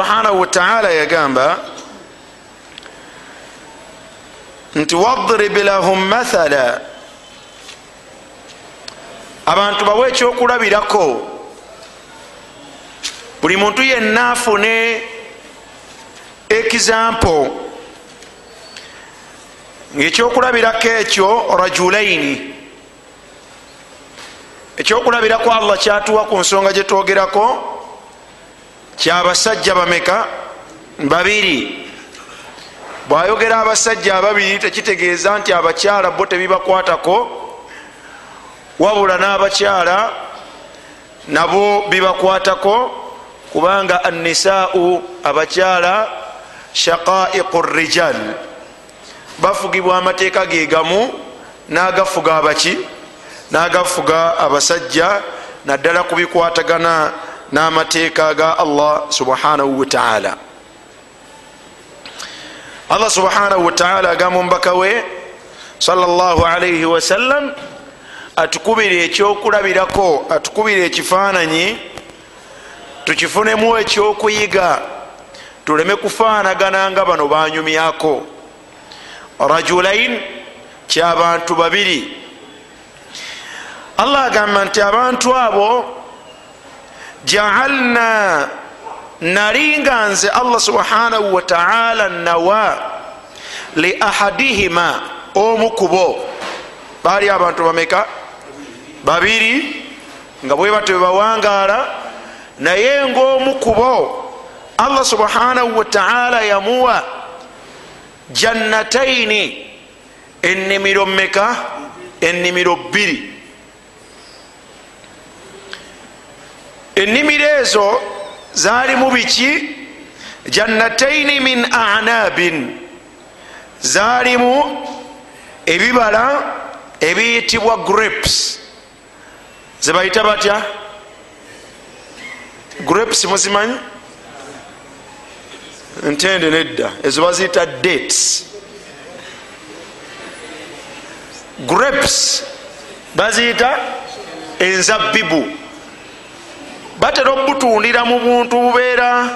subhanahu wataala yagamba nti wadrib lahum mathala. Abantu bawe ekyokulabirako buli muntu yenna afune ekizampo ngaekyokulabirako ekyo rajulaini ekyokulabirako allah kyatuwa ku nsonga gyetwogerako kyabasajja bameka? Babiri. Bwayogera abasajja ababiri tekitegeeza nti abakyala bo tebibakwatako wabula n'abakyala nabo bibakwatako kubanga annisaau abakyala shaqaiqu rijal. Bafugibwa amateeka gegamu n'agafuga abaki n'agafuga abasajja naddala kubikwatagana n'amateeka ga allah subhanahu wataala allah subhanahu wataala agamba omubaka we salllahalaihi wasallam atukubire ekyokulabirako atukubire ekifaananyi tukifunemu ekyokuyiga tuleme kufaanagana nga bano banyumyako rajulain kyabantu babiri. Allah agamba nti abantu abo jaalna nalinga nze allah subhanahu wataala nawa li ahadihima omu kubo baali abantu bameka babiri nga bwe batyo bebawangaala naye ngaomu kubo allah subhanahu wataala yamuwa jannataini ennimiro meka ennimiro bbiri ennimiro ezo zaalimu biki? Jannataini min anabin zaalimu ebibala ebiyitibwa grapes. Zebayita batya? Grapes muzimanyi? Ntende nedda. Ezo baziyita dates. Grapes baziyita enzabibu batera obutundira mu buntu bubeera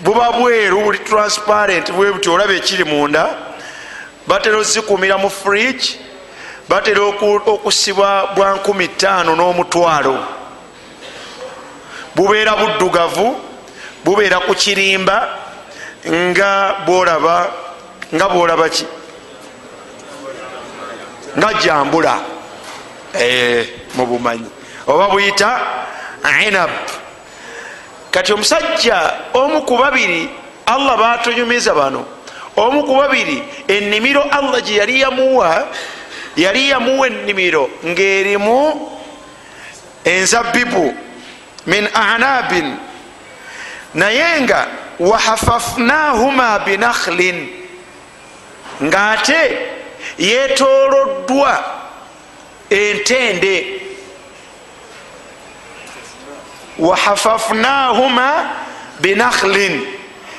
buba bweru buli transparent bwe buti olaba ekiri munda. Batera ozikumira mu fridge batera okusibwa bwa 15 n'omutwalo. Bubeera buddugavu bubeera ku kirimba nga bwolaba nga bwolaba ki? Nga jambula. Mu bumanyi. Oba buyita inab kati omusajja omu ku babiri allah batonyumiza bano. Omu ku babiri ennimiro allah gye yali yamuwa yali yamuwa ennimiro ng'erimu enzabibu min anabin naye nga wahafafnahuma binakhlin ng'ate yetoloddwa entende wahafafnahuma binakhlin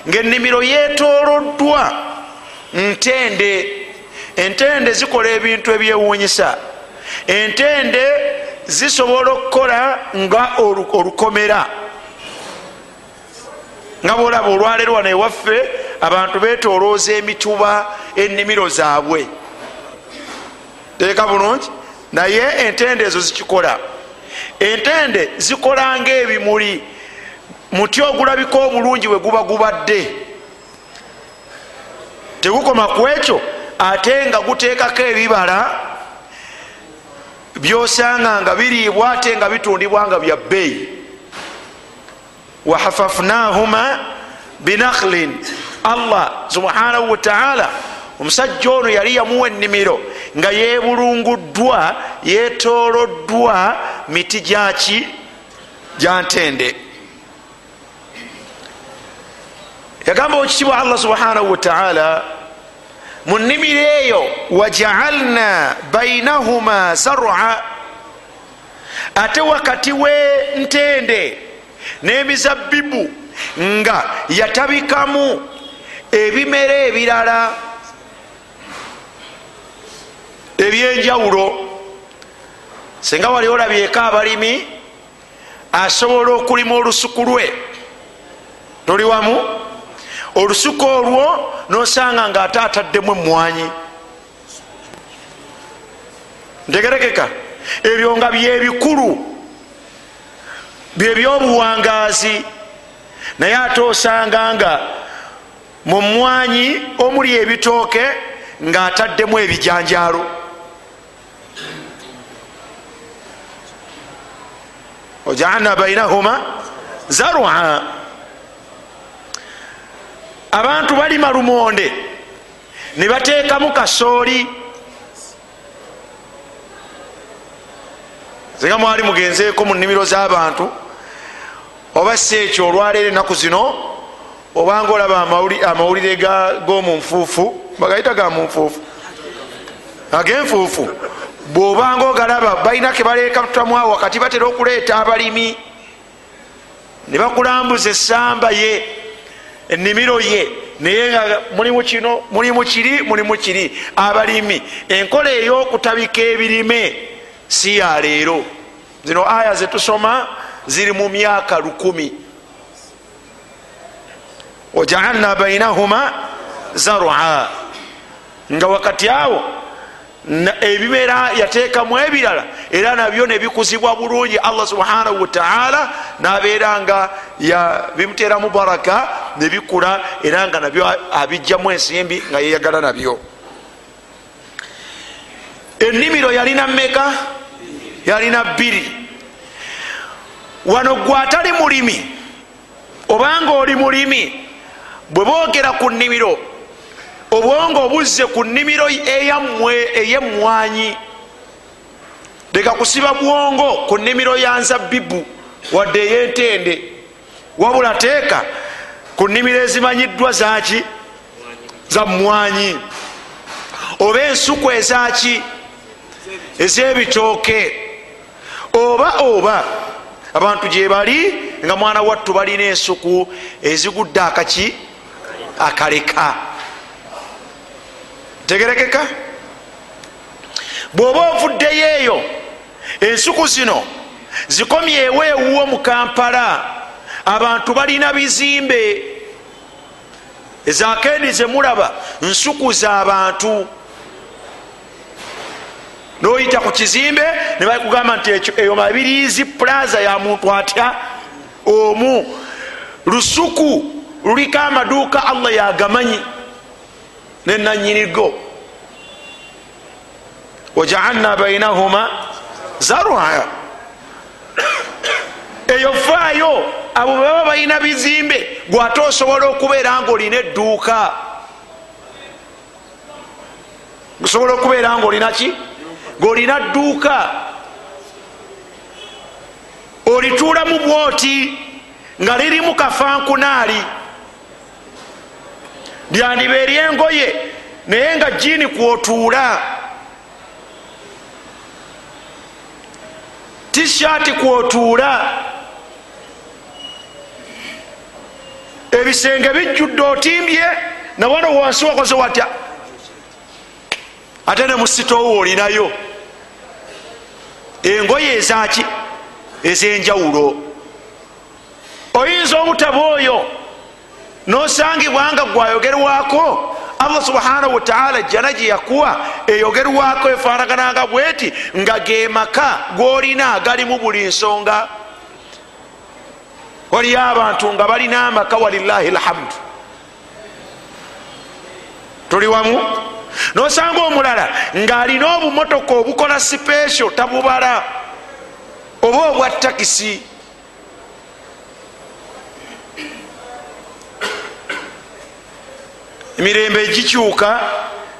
ngaennimiro yetoloddwa ntende. Entende zikola ebintu ebyewunyisa entende zisobola okukola nga olukomera. Nga bolaba olwaleero wano ewaffe abantu betolooza emituba ennimiro zaabwe. Teeka bulungi? Naye entende ezo zikikola entende zikola nga ebimuli muti ogulabika obulungi we guba gubadde. Tegukoma ku ekyo ate nga guteekako ebibala byosanga nga biriibwa ate nga bitundibwa nga bya bbeeyi. Wahafafnahuma binakhlin. Allah subhanahu wataala omusajja ono yali yamuwa ennimiro nga yebulunguddwa yetoloddwa miti gyaki gyantende. Yagamba okitibwa allah subhanahu wataala mu nnimiro eyo wajaalna bainahuma zara ate wakati w'entende n'emizabibu nga yatabikamu ebimera ebirala ebyenjawulo singa wali olabyeko abalimi asobola okulima olusuku lwe toli wamu? Olusuku olwo nosanga nga ate ataddemu emwanyi ntegerekeka ebyo nga byebikulu byebyobuwangazi naye ate osanga nga mu mwanyi omuli ebitooke ngaataddemu ebijanjaalo ojaalna bainahuma zarua abantu balima lumonde ne bateekamu kasooli. singa mwali mugenzeeko mu nnimiro z'abantu oba si ekyo olwaleero ennaku zino obanga olaba amawulire g'omunfuufu bagayita ga munfuufu ag'enfuufu bwobanga ogalaba balina ke baleekatamu wakati batera okuleeta abalimi. Ne bakulambuza essamba ye ennimiro ye naye nga mulimu kino mulimu kiri mulimu kiri. Abalimi enkola ey'okutabika ebirime si ya leero. Zino aya zetusoma ziri mu myaka lukumi. Wajaalna bainahuma zarua nga wakati awo ebimera yateekamu ebirala era nabyo nebikuzibwa bulungi. Allah subhanahu wataala nabeera nga bimuteramu baraka nebikula era nga nabyo abijjamu ensimbi nga yeyagala nabyo. Ennimiro yalina meka yalina bbiri. Wano gwe atali mulimi obanga oli mulimi bwe boogera ku nnimiro obwonga obuzze ku nnimiro eyammwe ey'emmwanyi. Leka kusiba bwongo ku nnimiro ya nzabbibu wadde ey'entende. Wabula teeka ku nnimiro ezimanyiddwa zaki za mmwanyi. Oba ensuku ezaki ez'ebitooke. Oba oba abantu gye bali nga mwana wattu balina ensuku ezigudde akaki akaleka tegerekeka bw'oba ovuddeyo eyo ensuku zino zikomyewo ewuwo mu kampala abantu balina bizimbe. Ezakendi zemulaba nsuku z'abantu noyita ku kizimbe ne bakugamba nti eyo mabiriizi plaza ya muntu atya? Omu. Lusuku luliko amaduuka allah yagamanyi nenanyinigo wajaalna bainahuma zarua eyo faayo abo baba balina bizimbe gwate osobola okubeera nga olina edduuka. Osobola okubeera nga olina ki? Ngaolina dduuka. Olituulamu bwoti nga lirimu kafankunaali lyandiba eryengoye naye nga jiini kwotuula. Tishaati kwotuula. Ebisenge bijjudde otimbye nawano wansi wakoze watya? Ate ne musitowo olinayo. Engoye ezaki ez'enjawulo. Oyinza obutaba oyo nosangibwa nga gwayogerwako allah subhanahu wataala jana gye yakuwa. Eyogerwako efanagananga bweti nga ge maka golina galimu buli nsonga. Waliyo abantu nga balina amaka walillahi lhamdu tuli wamu? Nosanga omulala ng'alina obumotoka obukola sipesho tabubala oba obwa takisi emirembe egikyuka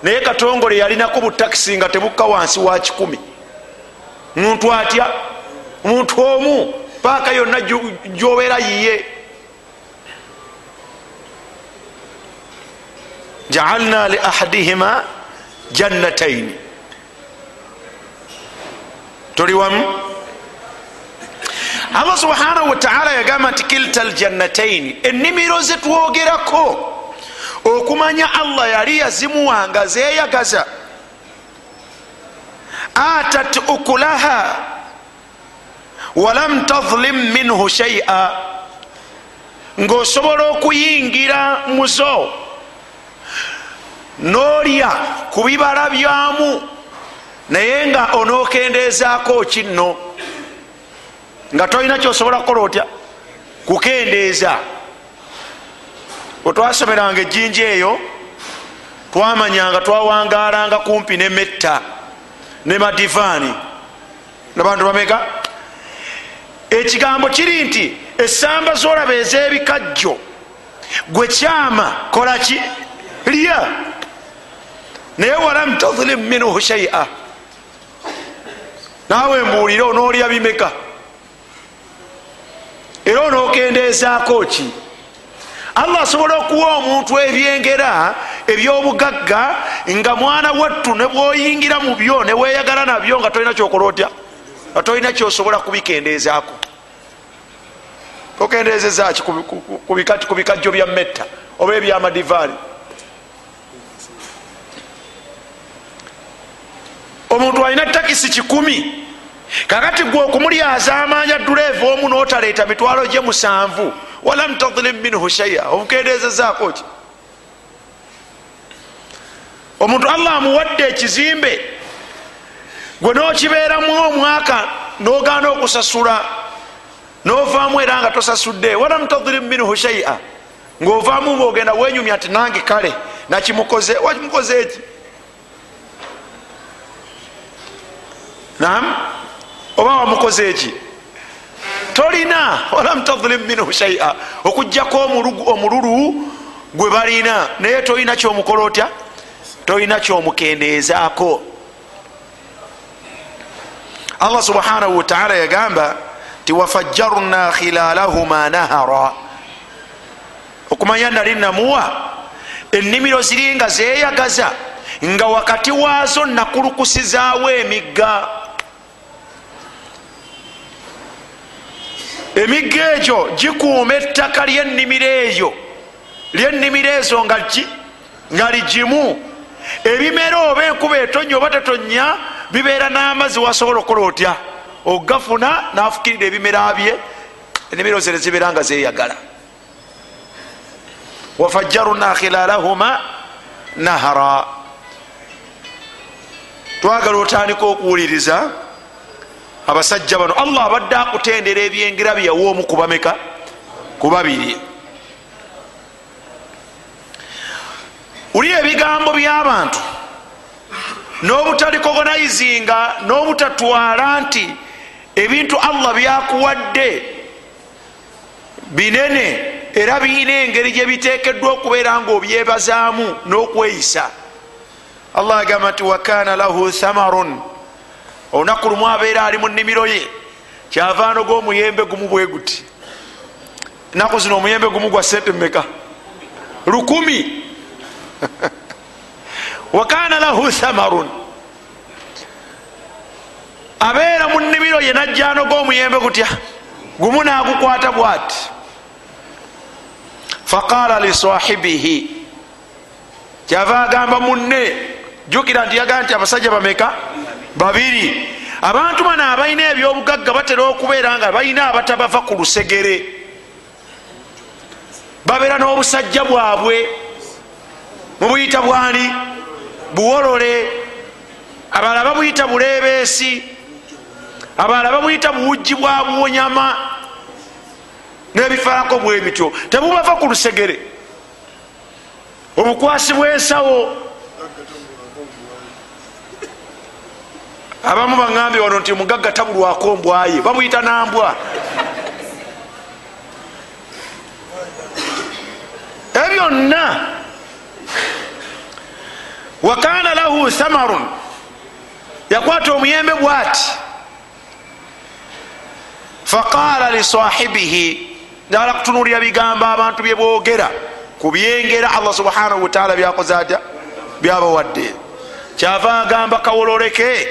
naye katongole yalinako butakisi nga tebukka wansi wa kikumi. Muntu atya? Muntu omu? Paaka yonna gyobeera yiye. Jaalna li ahadihima jannataini tuli wamu? Allah subhanahu wataala yagamba nti kilta ljannataini ennimiro zetwogerako okumanya allah yali yazimuwanga zeyagaza atat ukulaha walam tadlim minhu shaia ngaosobola okuyingira muzo nolya ku bibala byamu naye nga onokendeezaako kinno. Nga tolina kyosobola kukola otya? Kukendeeza wetwasomeranga ejjinja eyo twamanyanga twawangalanga kumpi ne metta ne madivaani. Nabantu bameka? Ekigambo kiri nti esamba zolaba ez'ebikajjo gwe kyama kolaki lya. Naye walam tadlim minhu shaia naawe mbuulire onoolya bimeka. Era onookendeezaako ki allah asobola okuwa omuntu ebyengera ebyobugagga nga mwana wattu ne bwoyingira mu byo ne weeyagala nabyo nga tolina kyokola otya nga tolina kyosobola kubikendeezaako okendeezezaki ku bikajjo bya metta oba ebyamadivaali omuntu alina takisi kikumi kakati gwe okumulyaza amaanya duleeva omu notaleeta mitwalo gye musanvu walam tadlim minhu shaia omukendeezezaako ki? Omuntu allah amuwadde ekizimbe gwe nokibeeramu omwaka nogaana okusasula novaamu era nga tosasudde walam tadlim minhu shaia ngaovaamu ngaogenda wenyumya nti nange kale nakimukoze wakimukoze eki nam oba wamukoze eki? Tolina walam tadlim minhu shaia okugjako omululu gwe balina naye tolina kyomukola otya? Tolina kyomukendeezaako. Allah subhanahu wataala yagamba ti wafajjarna khilalahuma nahara. Okumanya nali namuwa ennimiro ziringa zeyagaza nga wakati waazo nakulukusizaawo emigga emigga egyo gikuuma ettaka lyennimiro eyo. Lyennimiro ezo nga ligimu. Ebimera oba enkuba etonya oba tetonya bibeera n'amazzi wasobola okukola otya? Ogafuna nafukirira ebimera bye. Ennimiro ze nezibeera nga zeyagala wafajjaruna khilalahuma nahara. Twagala otandika okuwuliriza abasajja bano allah abadde akutendera ebyengera byeyawa omu kubameka ku babiri. Uli ebigambo by'abantu n'obutalikogonayizinga n'obutatwala nti ebintu allah byakuwadde binene era birina engeri gye biteekeddwa okubeera nga obyebazaamu n'okweyisa. Allah agamba nti wakana lahu thamarun olunaku lumu abeera ali mu nnimiro ye. Kyava noga omuyembe gumu bwe guti. Enaku zino omuyembe gumu gwa sente mumeka lukumi. Wakana lahu thamarun abeera mu nnimiro ye najja noga omuyembe gutya. Gumu nagukwata bwati. Faqala lisahibihi kyava agamba munne jukira nti yagaa nti abasajja bameka? Babiri. Abantu bano abalina ebyobugagga batera okubeera nga balina abatabava ku lusegere. Babeera n'obusajja bwabwe. Mubuyita bwani? Buwolole. Abalala babuyita bulebeesi abalala babuyita buwujji bwa buwonyama. N'ebifaanako bwe bityo. Tebubava ku lusegere. Obukwasi bwensawo abamu baŋambye wano nti mugagga tabulwako mbwaye bamuyita nambwa. Ebyonna wakana lahu thamarun yakwata omuyembe bwati. Faqala lisahibihi njagala kutunulira bigambo abantu byebogera ku byengera allah subhanahu wataala byakoze atya? Byabawadde. Kyava agamba kawololeke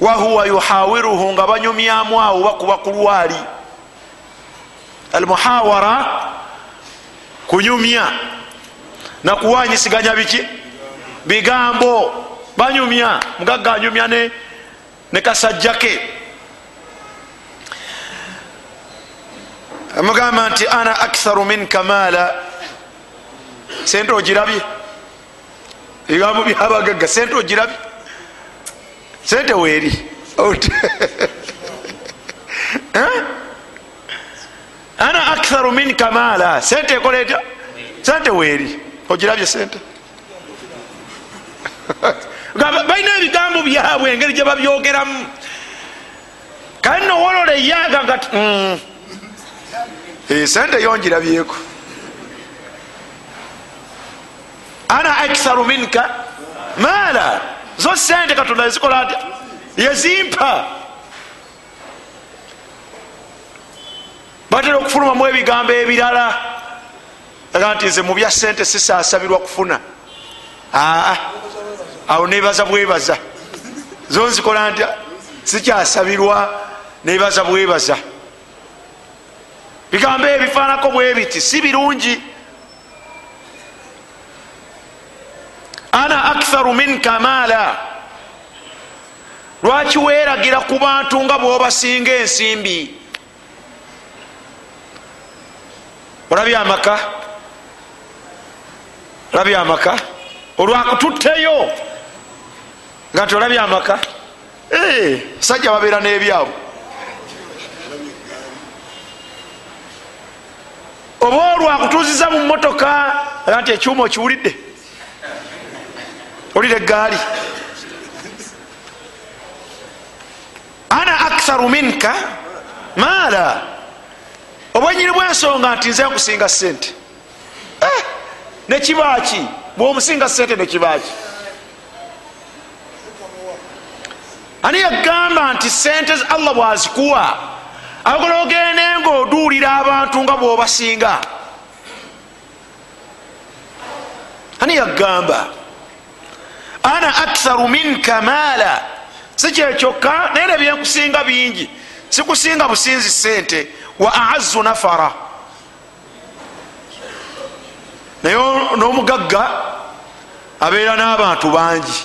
wahuwa yuhawiruhu nga banyumyamu awo bakuba ku lwali. Almuhawara kunyumya. Nakuwanyisiganya biki? Bigambo. Banyumya. Mugagga anyumya ne, ne kasajjake amugamba nti ana aktharu minka maala. Sente ogirabye? Ebigambo byabagagga sente ogirabye sente weeri ana aktharu minka maala sente ekola etya sente weeri ogirabye sente balina ebigambo byabwe engeri gye babyogeramu. Kale nowolola eyaga nga mm. eh, sente yongirabyeko ana aktharu minka maala zo sente katonda ezikola atya yezimpa batera okufulumamu ebigambo ebirala. Aga nti nze mubya sente sisasabirwa kufuna. Aa awo nebaza bwebaza. Zo nzikola ntya sikyasabirwa nebaza bwebaza. Bigambo ebifaanako bwe biti si birungi ana aktharu minka maala. Lwaki weeragira ku bantu nga bwobasinga ensimbi? Olabye amaka? Olabye amaka? Olwakututteyo nga nti olabye amaka? Eh, sajja babeera n'ebyabo. Oba olwakutuuziza mu motoka aga nti ekyuma okiwulidde olira egaali ana aktharu minka maala obwenyini bwensonga nti nze nkusinga sente nekibaki bwomusinga sente nekibaki ani yagamba nti sente allah bwazikuwa agola ogende nga oduulira abantu nga bwobasinga ani yagamba ana aktharu minka maala. Si kyekyokka naye nebyenkusinga bingi. Sikusinga businzi sente wa aazu nafara. Naye n'omugagga abeera n'abantu bangi.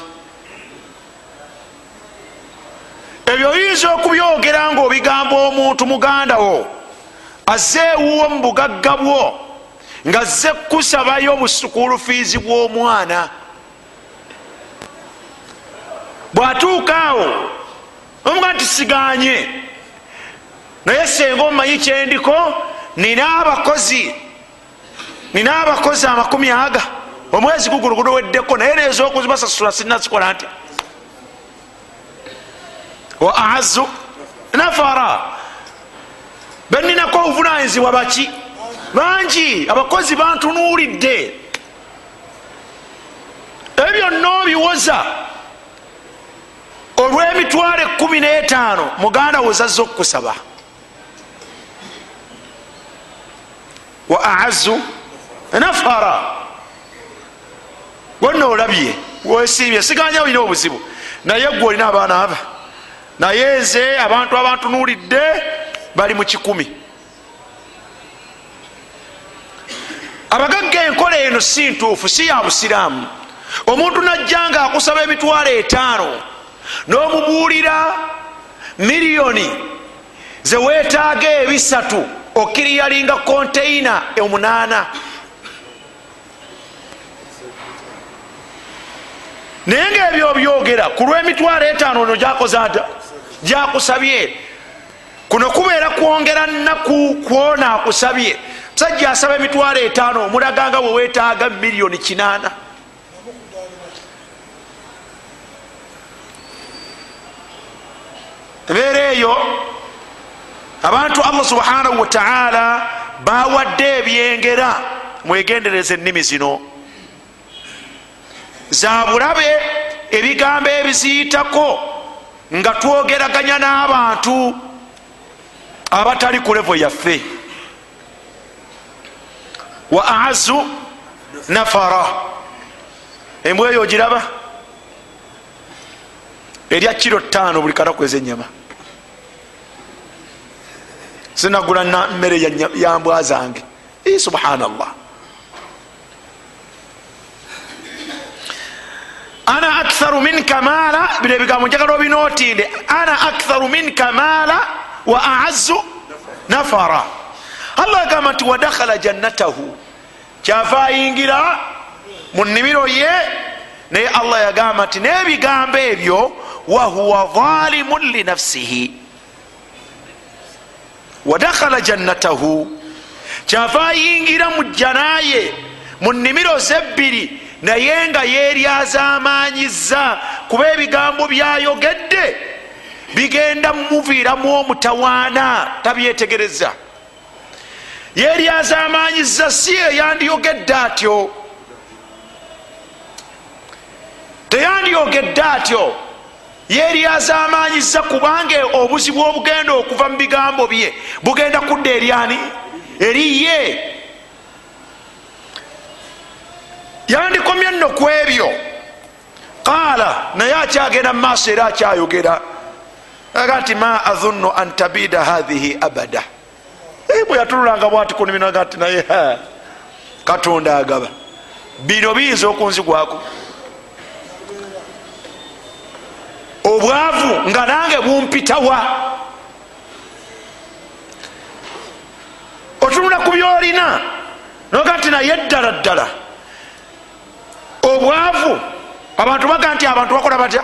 Ebyo oyinza okubyogera nga obigamba omuntu muganda wo. Azze ewuwo mu bugagga bwo. Nga zze kusabayo busukulu fiizi bw'omwana bwatuuka awo omuga nti siganye. Naye senga omumanyi kyendiko nina abakozi nina abakozi amakumi aga omwezi gugulugudu weddeko naye nezokuzibasasula sinazikola nti. Wa aazu nafara. Beninako obuvunanyizibwa baki? Bangi abakozi bantunuulidde. Ebyo byonna obiwoza olw'emitwalo ekumi n'etaano muganda wozazza okukusaba. Wa aazu nafara wonna olabye wesiibye siganya olina obuzibu. Naye gwe olina abaana aba. Naye nze abantu abantunuulidde bali mu kikumi. Abagagga enkola eno si ntuufu si ya busiraamu. Omuntu najja nga akusaba emitwalo etaano n'omubuulira miliyoni zeweetaaga ebisatu okiriyalinga konteina omunaana. Naye ngaebyo obyogera ku lw'emitwalo etaano no gyakoze ata gyakusabye. Kuno kubeera kwongera nnaku kwona akusabye. Musajja asaba emitwalo etaano omulaganga weweetaaga miliyoni kinaana embeera eyo abantu allah subhanahu wataala bawadde ebyengera. Mwegendereza ennimi zino. Zabulabe ebigambo ebiziyitako nga twogeraganya n'abantu abatali ku levo yaffe. Wa aazu nafara. Embw eyo ogiraba? Erya kiro ttaano buli kanaku ezenyama sinagula mmere yambwa zange. Subhanallah. Ana aktharu minka maala bino ebigambo njagala obinootinde. Ana aktharu minka maala wa aazu nafara. Allah agamba nti wadakhala jannatahu. Kyava ayingira mu nnimiro ye naye allah yagamba nti n'ebigambo ebyo wahuwa zalimun linafsihi wadakhala jannatahu. Kyava ayingira mu jjanaye mu nnimiro zebbiri naye nga yeeryazamanyiza kuba ebigambo byayogedde. Bigenda muviiramu omutawaana tabyetegereza. Yeeryazamanyiza si eyandiyogedde atyo. Teyandyogedde atyo yeeryazamanyiza kubanga obuzibu obugenda okuva mu bigambo bye bugenda kudda eryani eriye yandikomye nno ku ebyo. Qaala naye akyagenda mu maaso era akyayogera. Aga nti ma adhunnu an tabida hathihi abada. Bwe yatululanga bwati kunimiraga nti naye katonda agaba. Bino biyinza okunzigwako obwavu nga nange bumpitawa otunula ku byolina noga nti naye ddala ddala. Obwavu abantu baga nti abantu bakola batya?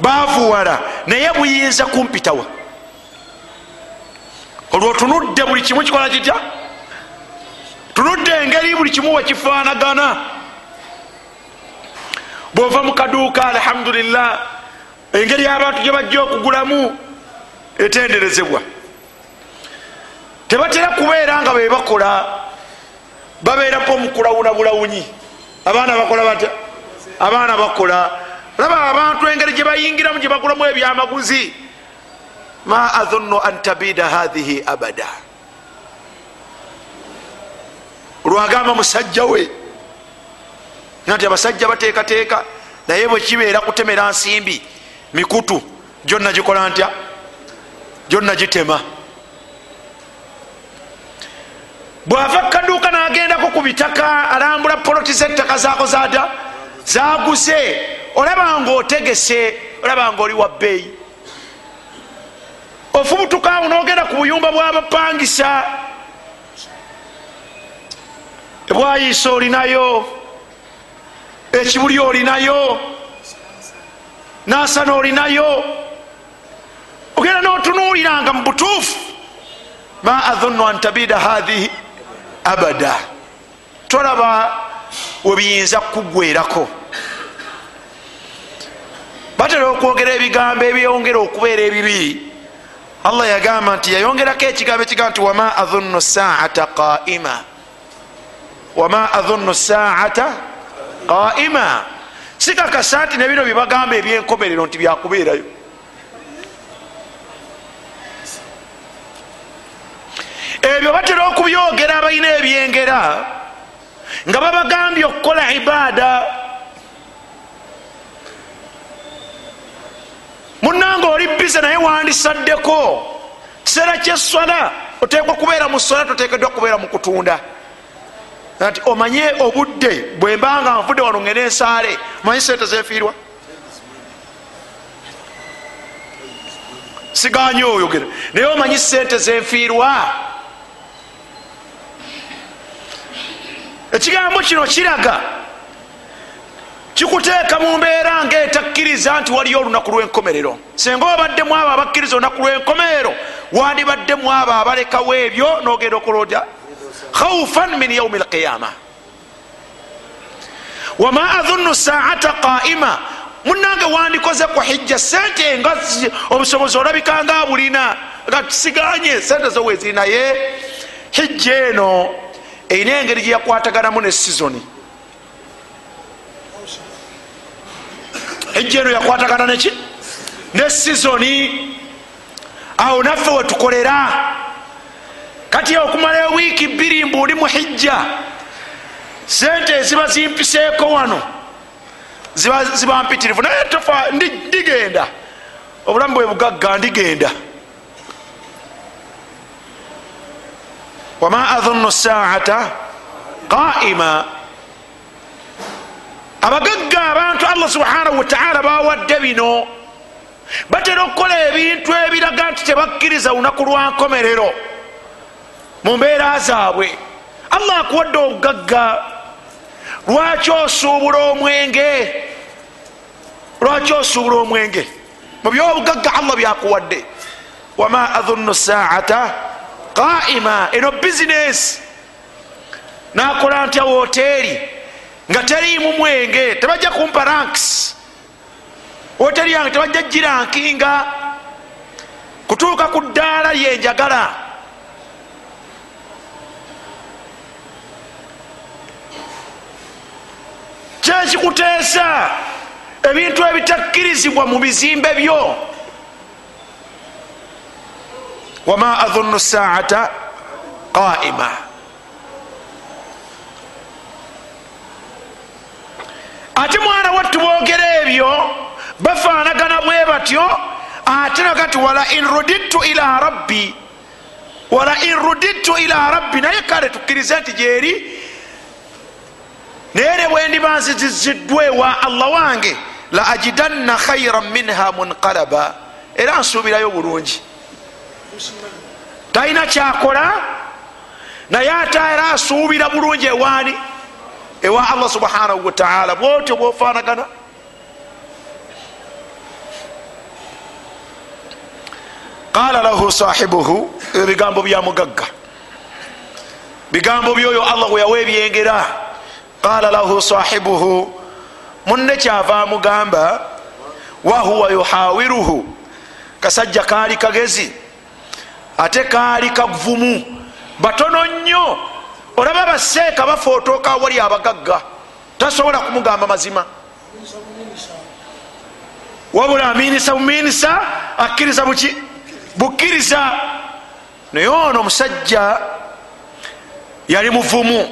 Bavuwala naye buyinza kumpitawa olwo tunudde buli kimu kikola kitya? Tunudde engeri buli kimu wekifaanagana bwova mu kaduuka alhamdulillah engeri abantu gye bajja okugulamu etenderezebwa. Tebatera kubeera nga bebakola babeerapo mukulawuna bulawunyi abaana bakola batya abaana bakola. Laba abantu engeri gye bayingiramu gye bagulamu ebyamaguzi. Ma adhunnu an tabida hathihi abada. Olwagamba musajja we nti abasajja bateekateeka naye bwekibeera kutemera nsimbi mikutu gyonna gikola ntya? Gyonna gitema. Bwava kaduuka nagendako ku bitaka alambula poloti zettaka zaako zada zaguse. Olaba nga otegese olaba nga oli wa bbeeyi. Ofubutukaawo nogenda ku buyumba bwabapangisa ebwayiisa olinayo ekibuli olinayo nasana olinayo ogenda notunuuliranga mu butuufu. Ma adhunnu an tabida hathihi abada. Tolaba webiyinza kugwerako batera okwogera ebigambo ebyongera okubeera ebibi. Allah yagamba nti yayongerako ekigambo ekigamba nti wama adhunnu saata qaima wama adhunnu saata qaima sikakasa nti nebino byebagamba ebyenkomerero nti byakubeerayo. Ebyo batera okubyogera abalina ebyengera nga babagambye okukola ibaada. Munanga oli bize naye wandisaddeko. Kiseera kyeswala otekwa kubeera mu swala totekeddwa kubeera mu kutunda nti omanye obudde bwembanga nvudde wano ngene ensaale omanyi sente zenfiirwa siganye oyogera. Naye omanyi sente zenfiirwa ekigambo kino kiraga kikuteeka mu mbeera ngaetakkiriza nti waliyo olunaku lw'enkomerero. Singa obaddemu abo abakkiriza olunaku lw'enkomerero wandibaddemu abo abalekawo ebyo nogenda okolodya khaufan min yaumi lqiyama wama adhunnu saata qaima munange wandikoze ku hijja sente nga obusobozi olabikanga abulina nga kisiganye sente zowezirinaye hijja eno erina engeri gyeyakwataganamu ne sizoni hijja eno yakwatagana neki ne sizoni awo naffe wetukolera kati okumala ewiiki bbiri mbuuli mu hijja sente eziba zimpiseeko wano ziba mpitirivu. Naye tofa ndigenda. Obulamu bwe bugagga ndigenda. Wama adhunnu saata qaima abagagga abantu allah subhanahu wataala bawadde bino batera okukola ebintu ebiraga nti tebakkiriza lunaku lwa nkomerero mu mbeera zaabwe. Allah akuwadde obugagga lwaki osuubula omwenge? Lwaki osuubula omwenge? Mu byobugagga allah byakuwadde. Wama adhunnu saata qaima eno bizinesi nakola ntya woteeri nga teriimu mwenge tebajja kumpa ranks. Woteeri yange tebajja girankinga kutuuka ku ddaala yenjagala kyekikuteesa ebintu ebitakkirizibwa mu bizimbe byo. Wama adhunnu saata qaima ate mwana wattu boogera ebyo bafaanagana bwe batyo ate nagati walain rudidtu ila rabbi. Walain rudidtu ila rabbi. Naye kale tukkirize nti gyeri naye ne bwendiba nziziziddwa ewa allah wange la ajidanna khairan minha munqalaba. Era nsuubirayo bulungi. Talina kyakola naye ate era asuubira bulungi ewaani ewa allah subhanahu wataala bwotyo bwofaanagana. Qala lahu sahibuhu ebyo bigambo bya mugagga. Bigambo byoyo allah gwe yawa ebyengera qala lahu sahibuhu munne kyava amugamba wahuwa yuhawiruhu kasajja kaali kagezi ate kaali kavumu batono nnyo olaba baseeka bafootoka wali abagagga tasobola kumugamba mazima wabula aminisa buminisa akkiriza buki bukkiriza naye ono omusajja yali muvumu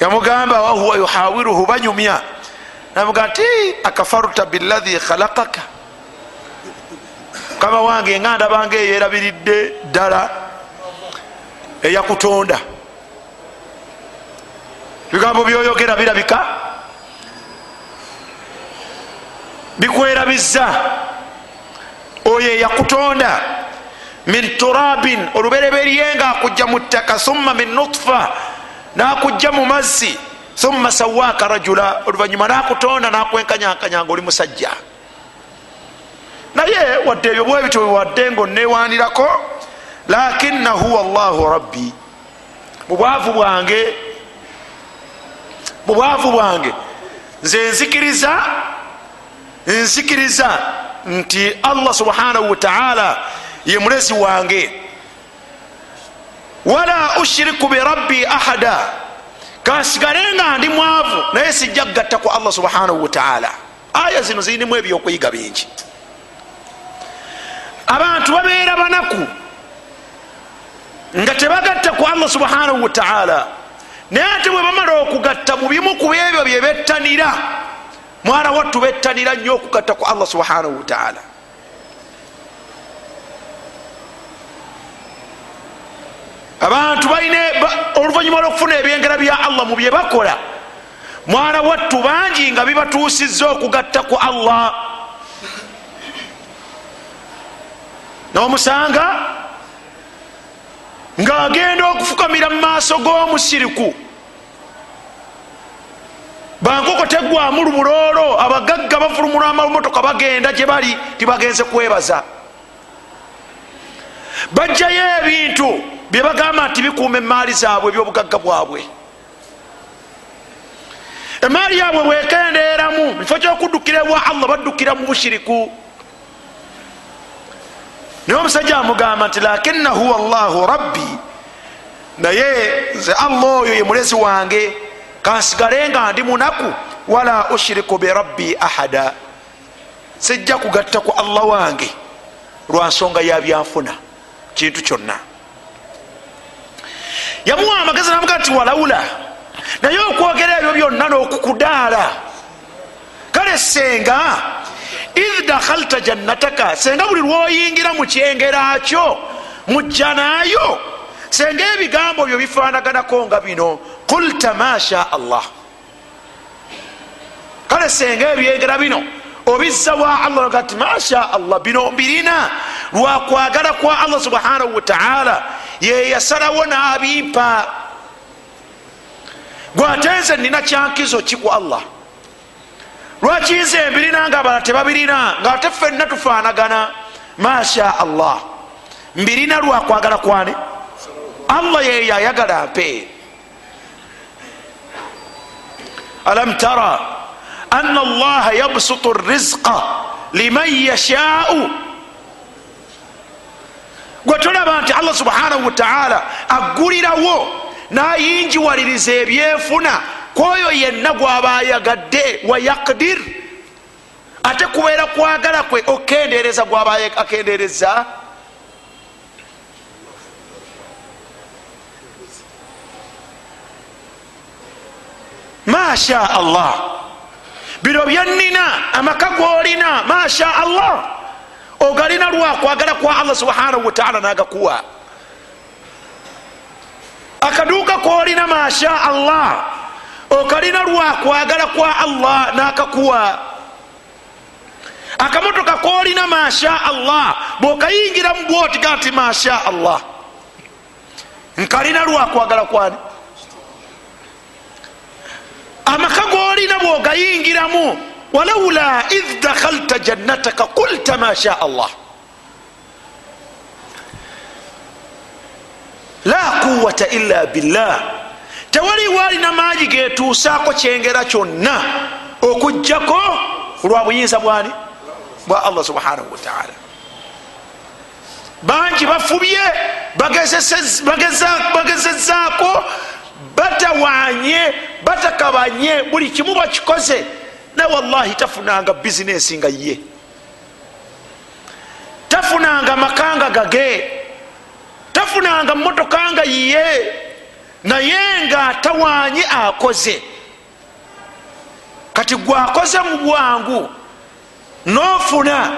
yamugamba wahuwa yuhawiruhu banyumya. Namuga nti akafaruta bilahi khalakaka kama wange nga ndabanga eyerabiridde ddala eyakutonda. Bigambo byoyogera birabika? Bikwerabiza oyo eyakutonda min turabin olubereberye nga akujja mu ttaka thumma min nutfa nakujja mu mazzi thumma sawaaka rajula oluvanyuma nakutonda nakwenkanyankanya nga oli musajja. Naye wadde ebyo bwebityo wewadde nga onewanirako lakina huwa llahu rabbi mubwavu bwange mubwavu bwange nze nzikiriza nzikiriza nti allah subhanahu wataala ye mulezi wange wala ushiriku birabbi ahada. Kansigale nga ndi mwavu naye sijja kugatta ku allah subhanahu wataala aya zino zirinimu ebyokuyiga bingi. Abantu babeera banaku nga tebagatta ku allah subhanahu wataala naye ate bwe bamala okugatta mu bimu ku ebyo byebettanira mwana wattu bettanira nnyo okugatta ku allah subhanahu wataala abantu balina oluvanyuma lwokufuna ebyengera bya allah mu byebakola mwana wattu bangi nga bibatuusiza okugatta ku allah. Nomusanga ngaagenda okufukamira mu maaso g'omusiriku. Bankoko tegwamu lubuloolo abagagga bafulumula amamotoka bagenda gye bali tibagenze kwebaza bajjayo ebintu byebagamba nti bikuuma emaali zaabwe ebyobugagga bwabwe. Emaali yaabwe bwekendeeramu mukifo kyokuddukira ewa allah baddukira mu bushiriku. Naye omusajja amugamba nti lakina huwa llahu rabbi. Naye nze allah oyo ye mulezi wange kansigale nga ndi munaku wala ushiriku birabbi ahada. Sijja kugatta ku allah wange lwansonga yabyanfuna kintu kyonna. Yamuwa amagezi namuga nti walawula naye okwogera ebyo byonna n'okukudaala. Kale senga id dakhalta jannataka senga buli lwoyingira mu kyengera kyo mujja naayo. Senga ebigambo byo bifaanaganako nga bino qulta masha allah. Kale senga ebyengera bino obizza wa allah gati masha allah bino mbirina lwakwagala kwa allah subhanahu wataala yeyasalawo n'abimpa gwatenze nina kyankizo ki ku allah? Lwaki nze mbirina nga abala tebabirina? Nga ate ffenna tufaanagana? Masha allah. Mbirina lwakwagala kwane? Allah yeyo ayagala mpe. Alam tara ana allaha yabsutu rizqa liman yashau gwe tolaba nti allah subhanahu wataala aggulirawo nayinjiwaliriza ebyenfuna kwoyo yenna gwaba ayagadde wayakdir ate kubeera kwagala kwe okendereza gwaba akendereza masha allah. Biro byannina amaka golina masha allah ogalina lwakwagala kwa allah subhanahu wataala nagakuwa. Akaduuka kolina masha allah okalina lwakwagala kwa allah nakakuwa. Akamotoka kolina masha allah bwokayingiramu bwotiga nti masha allah nkalina lwakwagala kwani? Amaka golina bwogayingiramu walaula id dakhalta jannataka qulta masha allah la quwata illa billah tewaliwo alina maanyi getuusaako kyengera kyonna. Okugjako lwa buyinza bwani? Bwa allah subhanahu wataala bangi bafubye bagezezaako batawanye batakabanye buli kimu bakikoze naye wallahi tafunanga bizinesi nga ye. Tafunanga makanga gage tafunanga motoka nga ye. Naye nga atawanye akoze. Kati gwakoze mu bwangu nofuna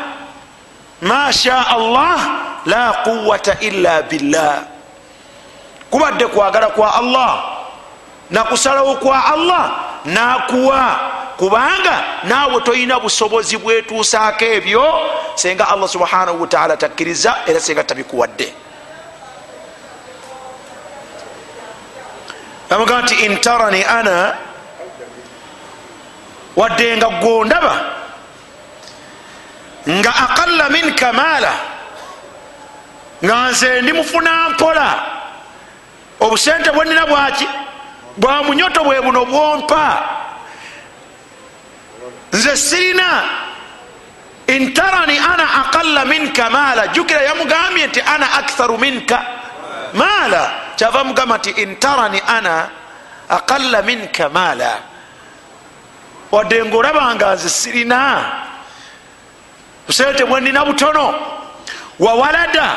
masha allah la quwata illa billah. Kubadde kwagala kwa allah nakusalawo kwa allah nakuwa kubanga naawe tolina busobozi bwetuusaako ebyo senga allah subhanahu wataala takkiriza era senga tabikuwadde. Amugaa nti intarani ana wadde nga gwondaba nga aqalla minka maala nga nze ndimufuna mpola. Obusente bwenina bwaki? Bwa munyoto bwe buno bwompa nze sirina intarani ana aqalla minka maala jukira yamugambye nti ana aktharu minka maala kyava mugamba nti intarani ana aqalla minka maala wadde ngaolabanga nze sirina. Busente bwe nina butono. Wawalada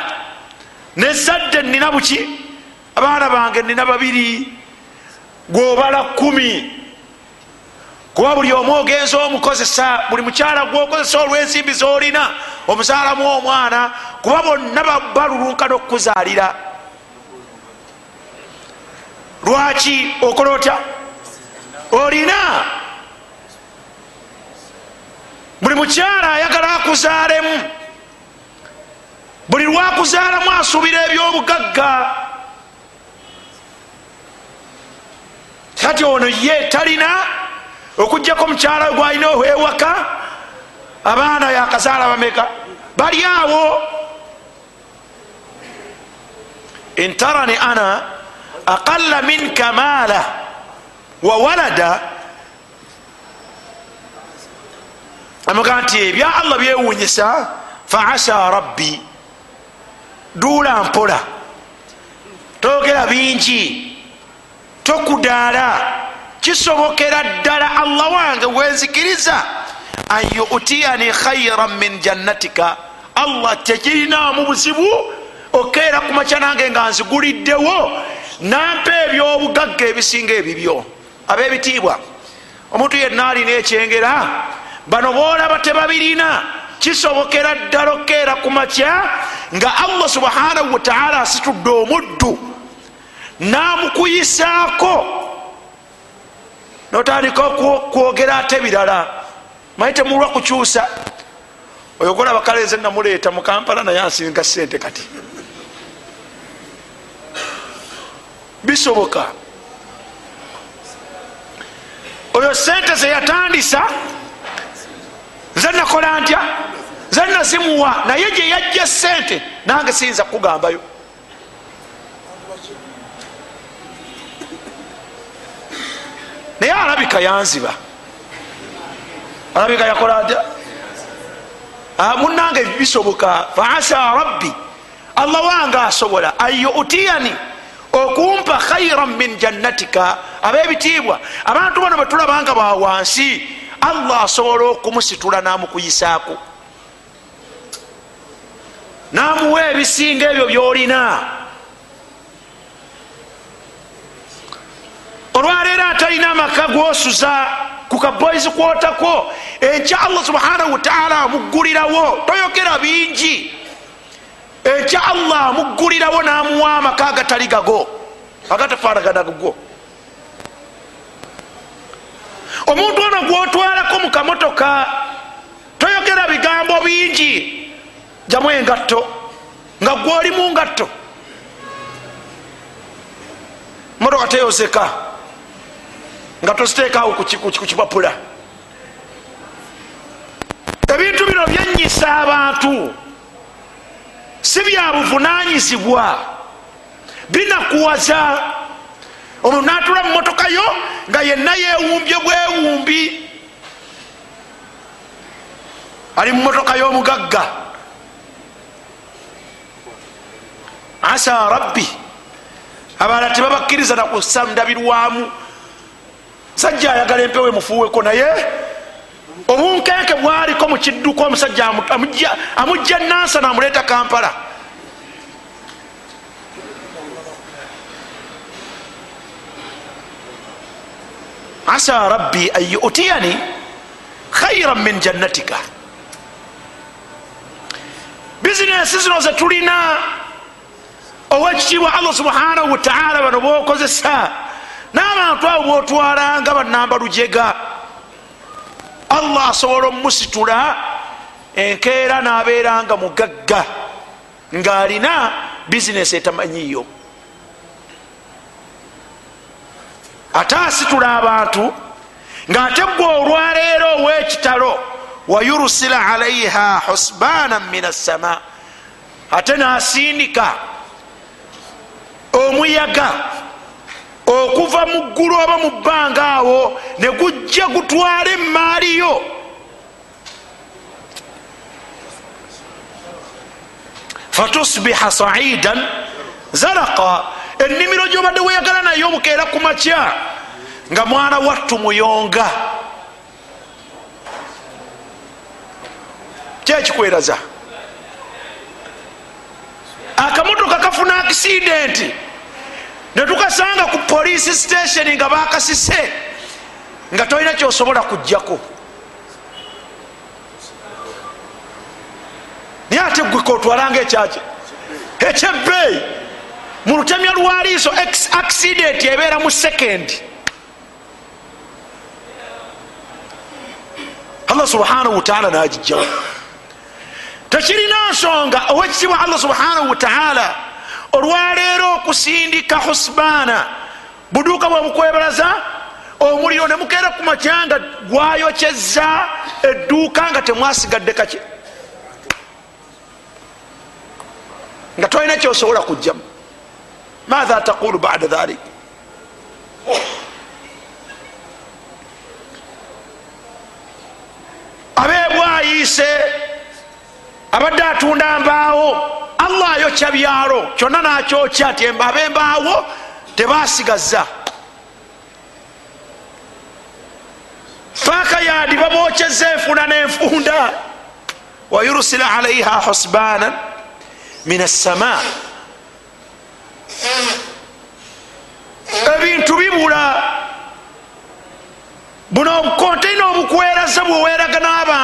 nezadde nina buki abaana bange nina babiri. Gwobala kumi kuba buli omu ogenza omukozesa buli mukyala gwokozesa olwensimbi zolina omuzaalamu omwana kuba bonna balulunka nokukuzaalira lwaki okola otya olina. Buli mukyala ayagala akuzaalemu buli lwakuzaalamu asuubira ebyobugagga. Kati ono ye talina okugjako mukyala gwalina ewaka abaana yakazaala bameka bali awo. Intarani ana aqalla minka maala wa walada. Amuga nti ebya allah byewunyisa faasa rabbi duula mpola. Togera bingi tokudaala kisobokera ddala allah wange wenzikiriza an yutiyani khairan min jannatika? Allah tekirinaamu buzibu okeera ku makya nange nga nziguliddewo nampa ebyobugagga ebisinga ebibyo. Ab'ebitiibwa omuntu yenna alina ekyengera bano boolaba tebabirina. Kisobokera ddala okeera ku makya nga allah subhanahu wataala asitudde omuddu namukuyisaako notandika kwogera ate birala. Maye temulwa kukyusa. Oyogola bakaleeze namuleeta mukampala naye ansinga sente kati. Bisoboka. Oyo sente zeyatandisa nze nakola ntya? Nze nazimuwa. Naye gye yajja sente nange siyinza kukugambayo naye alabika yanziba. Alabika yakola atya? Ah, munange bisoboka faasa rabbi. Allah wange asobola ayutiyani okumpa khairan min jannatika. Abebitiibwa abantu bano betulabanga bawansi allah asobola okumusitula namukuyisaako. Namuwa ebisinga ebyo byolina olwaleero atalina amaka gwosuza ku kaboyisi kwotako. Enkya allah subhanahu wataala amuggulirawo toyogera bingi. Enkya allah amuggulirawo namuwa amaka agatali gago agatafaanaganago omuntu ono gwotwalako mu kamotoka toyogera bigambo bingi. Jamu engatto nga gwoli mu ngatto. Motoka teyozeka nga toziteekaawo ku kipapula ebintu bino byenyisa abantu. Si byabuvunanyizibwa binakuwaza. Ono natula mu motoka yo nga yenna yewumbye bwewumbi. Ali mu motoka y'omugagga. Asa rabbi. Abalala tebabakkiriza nakussa ndabirwamu musajja ayagala empewo emufuuweko naye. Obunkenke bwaliko mu kidduka omusajja amujja nansa namuleeta kampala. Asa rabbi an yutiyani khairan min jannatika. Bizinesi zino zetulina owekitiibwa allah subhanahu wataala bano bokozesa n'abantu abo botwalanga banamba lujega allah asobola omusitula enkeera n'abeeranga mugagga ng'alina bizinesi etamanyiyo ate asitula abantu ng'ate gwe olwaleero ow'ekitalo wayurusila alaiha husbaana min assama ate n'asindika omuyaga okuva mu ggulu oba mu bbanga awo ne gujja gutwala emaaliyo fatusbiha saidan zalaka ennimiro gyobadde weyagala naye obukeera ku makya nga mwana wattu muyonga. Kyekikweraza? Akamotoka kafuna akisidenti netukasanga ku poliisi sitationi nga bakasise nga tolina kyosobola kujjako. Naye ate gwe kotwalanga ekyaki ekyebbeeyi mu lutemya lwaliiso accident ebeera mu sekendi allah subhanahu wataala nagijjawo. Tekirina nsonga owekitibwa allah subhanahu wataala olwaleero okusindika husbaana buduuka bwebukwebalaza omuliro ne mukeera ku makyanga gwayokyeza edduuka nga temwasigadde kake nga tolina kyosobola kujjamu maatha taqulu bada dhalik? Abeebwayiise abadde atunda mbaawo. Allah ayokya byalo. Kyonna nakyokya ti abembaawo tebasigaza paaka yadi babokyeza enfuna nenfunda. Wayurusila alaiha husbanan min assama ebintu bibula. Buno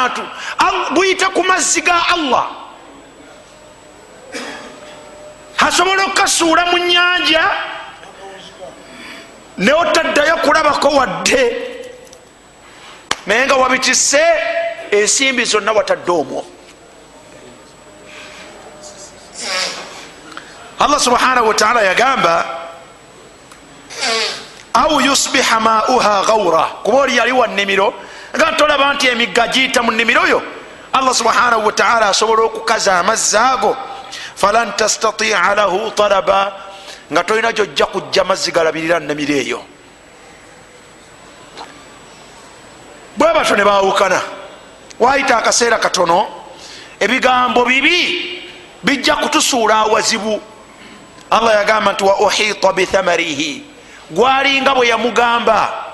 n'abantu buyita ku mazzi ga allah. Asobola okukasuula mu nyanja neotaddayo kulabako wadde. Naye nga wabitise ensimbi zonna watadde omwo. Allah subhanahu wataala yagamba au yusbiha mauha gaura kuba oli yali wa nnimiro nga tolaba nti emigga giyita mu nnimiro yo. Allah subhanahu wataala asobola okukaza amazzi ago. Falan tastatia lahu talaba. Nga tolina gyojja kujja mazzi galabirira nnimiro eyo. Bwe batyo ne bawukana wayita akaseera katono ebigambo bibi bijja kutusuula awazibu. Allah yagamba nti wa uhita bithamarihi gwalinga bwe yamugamba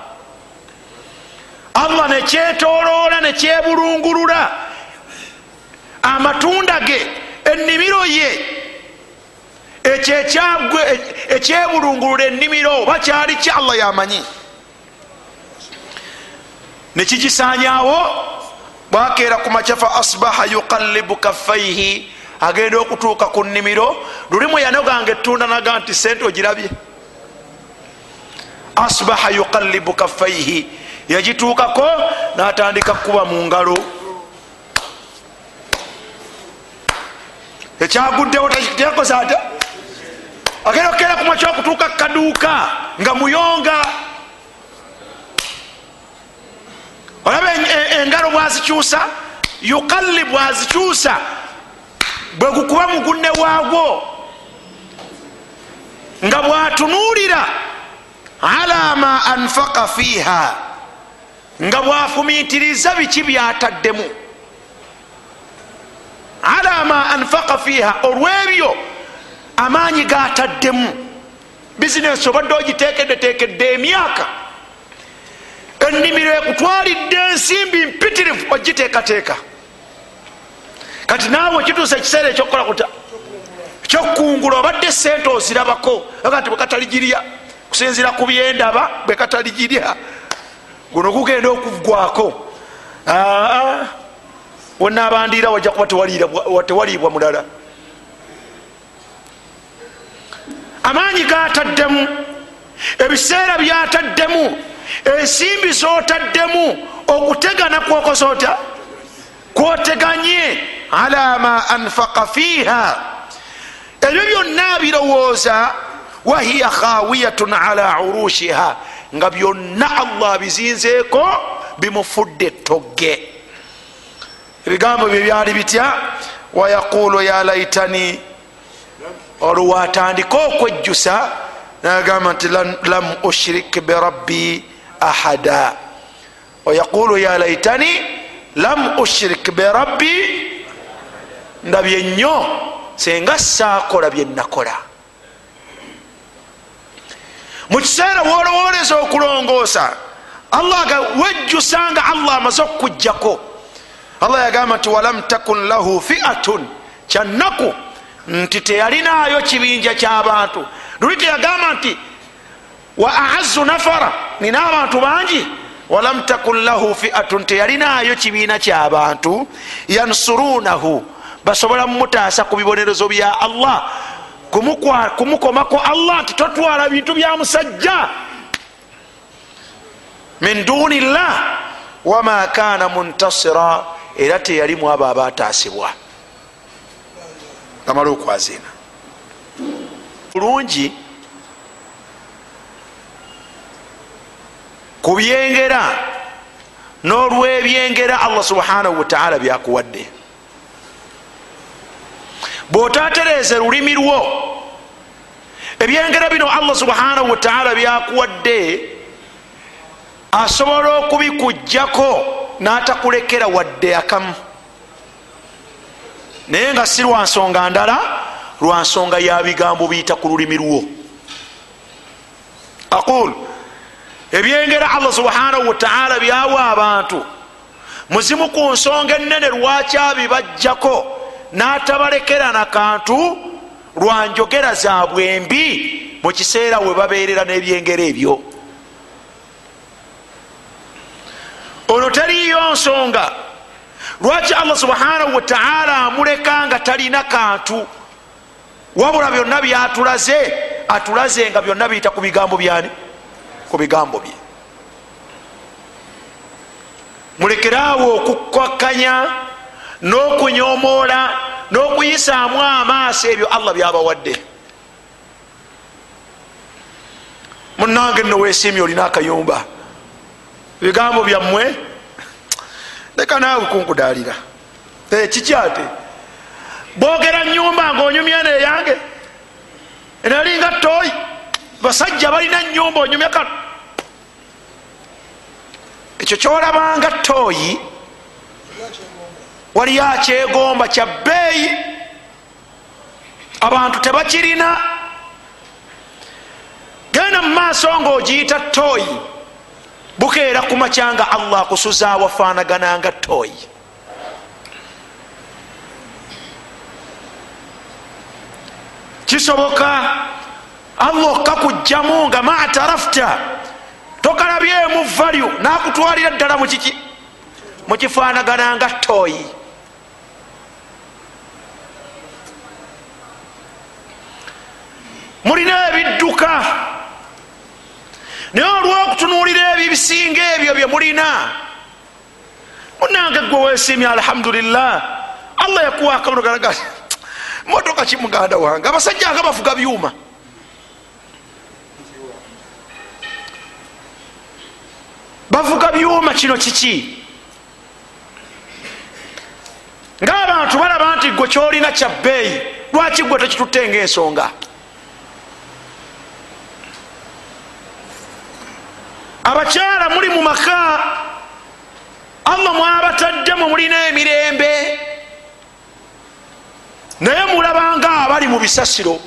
allah nekyetoloola nekyebulungulula amatunda ge ennimiro ye ekyo ekyebulungulula ennimiro oba kyali ki allah yamanyi. Nekigisanyawo bwakeera ku makyafa asbaha yuqallibu kaffaihi agenda okutuuka ku nnimiro lulimu yanoganga ettunda naga nti sente ogirabye. Asbaha yuqallibu kaffaihi yagituukako natandika kuba mu ngalo. Ekyaguddewo tekoza ata agenda okukeera ku makya okutuuka kukaduuka nga muyonga. Olaba engalo bwazikyusa yukalli bwazikyusa bwe gukuba mugunne waagwo nga bwatunuulira ala ma anfaka fiiha nga bwafumiitiriza biki byataddemu? Ala ma anfaka fiiha olwebyo amaanyi gataddemu? Bizinesi obadde ogiteekeddeteekedde emyaka ennimiro ekutwalidde ensimbi mpitirivu ogiteekateeka. Kati naawe okituusa ekiseera ekyokukola kuta ekyokukungula obadde sente ozirabako aga nti bwekataligirya kusinzira ku byendaba bwekataligirya guno gugenda okugwako. Wenabandiira wajja kuba tewaliibwa mulala. Amaanyi gataddemu ebiseera byataddemu ensimbi zotaddemu okutegana kwokosa otya kwoteganye. Ala ma anfaka fiiha. Ebyo byonna birowooza wahiya khawiyatun ala urushiha nga byonna allah bizinzeeko bimufudde togge. Ebigambo bye byali bitya? Wayaqulu ya laitani olwatandika okwejjusa nagamba nti lam ushrik birabbi ahada. Wayaqulu ya laitani lam ushrik birabbi ndabye nnyo senga saakola byenakola mu kiseera wolowoleza okulongoosa allah wejjusanga allah amaze okukujjako. Allah yagamba nti walam takun lahu fiatun. Kyannaku nti teyalinaayo kibinja kyabantu luli teyagamba nti wa aazu nafara. Nina abantu bangi. Walam takun lahu fiatun. Teyalinaayo kibiina kyabantu yansurunahu. Basobola mumutaasa ku bibonerezo bya allah kumukomako allah nti totwala bintu bya musajja. Min duni llah wama kana muntasira era teyalimu abo abataasibwa. Amala okwazina bulungi ku byengera n'olwebyengera allah subhanahu wataala byakuwadde. Bwotatereze lulimi lwo ebyengera bino allah subhanahu wataala byakuwadde asobola okubikugjako n'atakulekera wadde akamu. Naye nga si lwansonga ndala lwansonga ya bigambo biyita ku lulimi lwo. Aqul ebyengera allah subhanahu wataala byawa abantu. Muzimu ku nsonga enene lwaki abibajjako n'atabalekera nakantu lwanjogera zaabwe mbi mu kiseera we babeerera n'ebyengera ebyo. Olwo teriyo nsonga. Lwaki allah subhanahu wataala amuleka nga talina kantu? Wabula byonna byatulaze atulaze nga byonna biyita ku bigambo byani? Ku bigambo bye. Mulekeraawo okukwakanya n'okunyomoola n'okuyisaamu amaaso ebyo allah byabawadde. Munange nno wesiimye olina akayumba. Ebigambo byammwe leka naawe kunkudaalira. Kiki ate? Bogera nyumba ngaonyumya neyange enalinga toyi basajja balina nyumba onyumya ka ekyo kyolabanga toyi waliyo akyegomba kya bbeeyi. Abantu tebakirina. Genda mu maaso ngaogiyita toyi bukeera ku macyanga allah akusuza awafaanagananga toyi kisoboka allah okakugjamu nga matarafta tokalabyemu valyu nakutwalira ddala mukiki mukifaanagananga toyi mulina ebidduka naye olwokutunuulira ebyo ebisinga ebyo bye mulina munange gwe wesimye alhamdulillah allah yakuwa akamuno galaga motoka ki muganda wange? Abasajja nga bavuga byuma. Bavuga byuma kino kiki? Ngaabantu balaba nti gwe kyolina kya bbeeyi lwaki gwe tekitutte ngaensonga abakyala muli mu maka. Allah mwabataddemu mulina emirembe. Naye mulabanga abali mu bisasiro.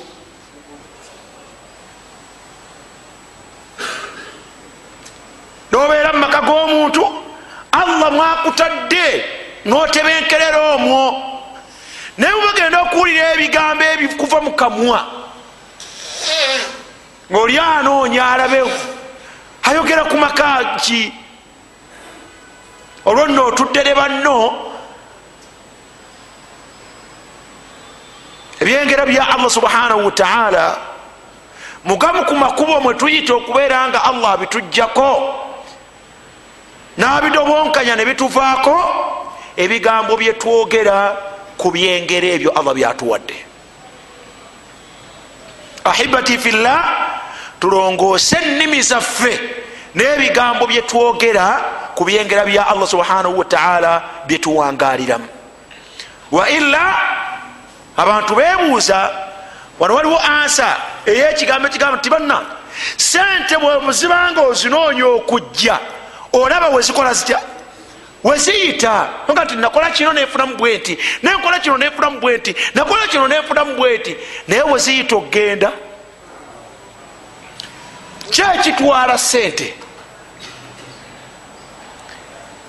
Nobeera mu maka g'omuntu allah mwakutadde notebenkerera omwo. Naye mubagenda okuwulira ebigambo ebikuva mu kamwa ngaoli anoonya alabewo ayogera ku maka ki? Olwo nno otuddere banno. Ebyengera bya allah subhanahu wataala mugamu ku makubo mwe tuyita okubeera nga allah abitujjako. N'abidobonkanya ne bituvaako ebigambo byetwogera ku byengera ebyo allah byatuwadde. Ahibati fillah tulongoose ennimi zaffe n'ebigambo byetwogera ku byengera bya allah subhanahu wataala byetuwangaliramu wa ila abantu bebuuza wano waliwo ansa eyekigambo ekigambo tibanna sente bwemuzibanga ozinoonya okujja olaba wezikola zitya? Weziyita nga nti nakola kino nenfunamu bwenti nenkola kino nenfunamu bwenti nakola kino nenfunamu bwenti naye weziyita okgenda kyekitwala sente.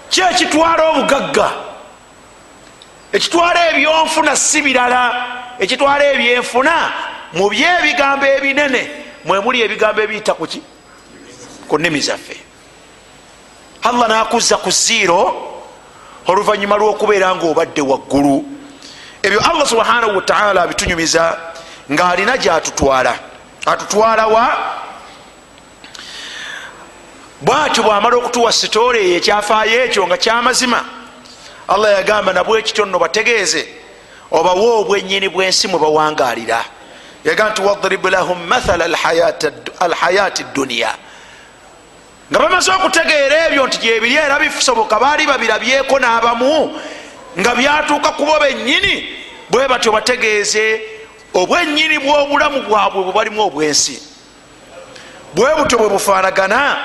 Kyekitwala obugagga. Ekitwala ebyonfuna si birala. Ekitwala ebyenfuna mu byebigambo ebinene. Mwemuli ebigambo ebiyita kuki ku nnimi zaffe. Allah nakuzza ku ziiro oluvanyuma lwokubeera nga obadde waggulu. Ebyo allah subhanahu wataala abitunyumiza ngaalina gyatutwala. Atutwalawa bwatyo bwamala okutuwa sitoole eyo ekyafaayo ekyo nga kyamazima allah yagamba nabwe ekityo nno bategeeze obawe obwenyini bwensi mwe bawangalira yagamba nti wadrib lahum mathala alhayati duniya nga bamaze okutegeera ebyo nti gyebiri era bisoboka baali babirabyeko n'abamu nga byatuuka kubo bennyini bwe batyo bategeeze obwenyini bw'obulamu bwabwe bwe balimu obwensi. Bwe butyo bwe bufaanagana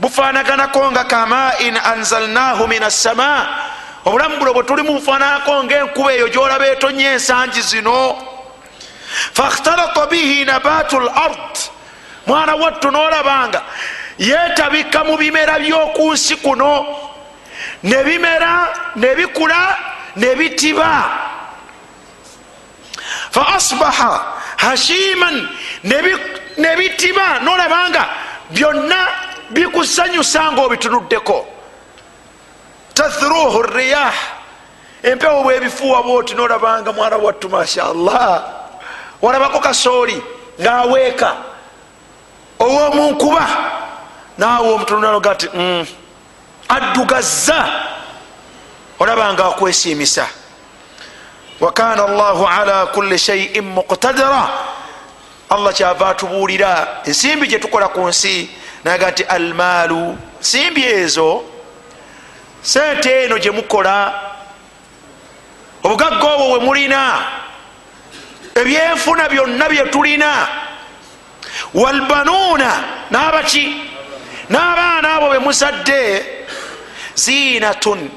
bufaanaganako nga kamain anzalnahu min assama. Obulamu buno bwe tulimu bufaananako ngaenkuba eyo gyolaba etonye ensangi zino. Fakhtalata bihi nabatu lard mwana wattu nolabanga yetabika mu bimera by'oku nsi kuno. Ne bimera ne bikula ne bitiba. Fa asbaha hashiman. Ne bitiba. Nolabanga byonna bikusanyusa nga obitunuddeko. Tathruhu riyah empewo bwebifuuwa bwoti nolabanga mwana wattu mashallah walabako kasooli ngaaweeka owomunkuba naawe omutununaloga ti mm, addugazza. Olabanga akwesiimisa. Wakana allahu ala kulli shaiin muqtadira allah kyava atubuulira. Ensimbi gyetukola ku nsi naga nti almaalu nsimbi ezo sente eno gyemukola obugagga obwo bwe mulina ebyenfuna byonna byetulina walbanuuna n'abaki n'abaana abo bemusadde ziinatun.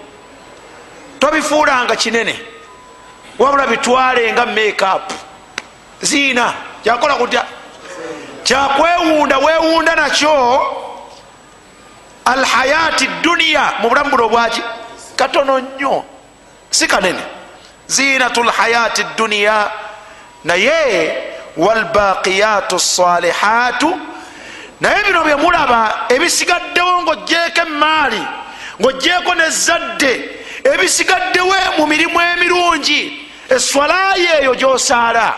Tobifuulanga kinene wabula bitwale nga makeup. Ziina kyakola kutya kyakwewunda wewunda nakyo alhayati duniya mu bulamu buno bwaki katono nnyo si kanene. Zinatu lhayati duniya naye walbaqiyatu salihatu. Naye bino byemulaba ebisigaddewo ngaogyeko emaali ngaogyeko nezadde ebisigaddewo mu mirimu emirungi eswalayo eyo gyosaala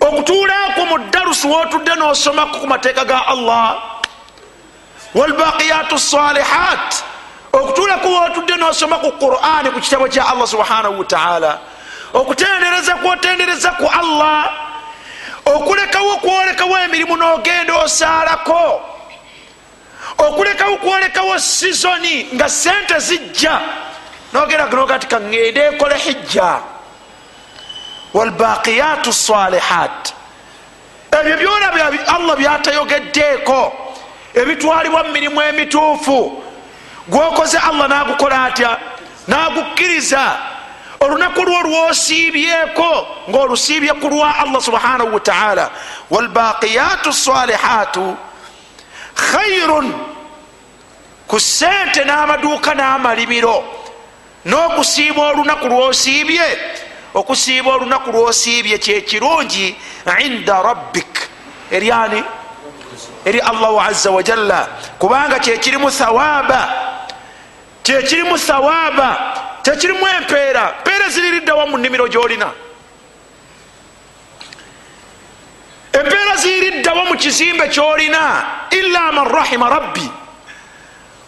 okutuulako mu darusu wotudde nosomako ku mateeka ga allah. Walbaqiyatu salihat okutuulako wotudde nosoma ku qurani ku kitabo kya allah subhanahu wataala okutendereza kwotendereza ku allah. Okulekawo kwolekawo emirimu nogenda osaalako. Okulekawo kwolekawo sizoni nga sente zijja. Nogenda noga ti kaŋŋende ekole hijja walbaqiyatu salihat ebyo byona allah byatayogeddeeko. Ebitwalibwa mu mirimu emituufu. Gwokoze allah nagukola atya? Nagukkiriza. Olunaku lwo lwosiibyeko ngaolusiibye ku lwa allah subhanahu wataala walbaqiyatu salihatu khairun ku sente n'amaduuka n'amalimiro. N'okusiiba olunaku lwosiibye okusiiba olunaku lwosiibye kyekirungi inda rabbik. Eryani eri allahu aza wajalla kubanga kyekirimu thawaba kyekirimu thawaba tekirimu empeera mpeera ziririddawa mu nnimiro gyolina. Empeera ziriddawa mu kizimbe kyolina illa man rahima rabbi.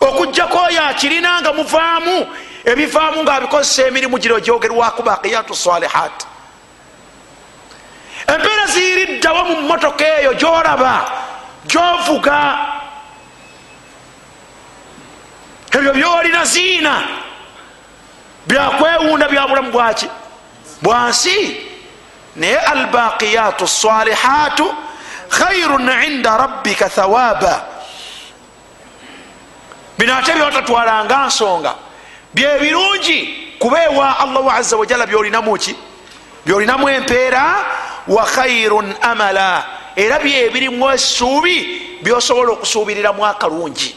Okugjako oyo akirina nga muvaamu ebivaamu ngaabikozesa emirimu giro gyogerwaku baqiyatu salihat empeera ziriddawa mu motoka eyo gyolaba gyovuga ebyo byolina ziina. Byakwewunda byabulamu bwaki bwansi naye albaqiyatu salihatu khairun inda rabbika thawaba bino ate byotatwalanga nsonga byebirungi kubeewa allahu aza wajala byolinamuki byolinamu empeera wa khairun amala. Era byebirimu essuubi byosobola okusuubiriramu akalungi.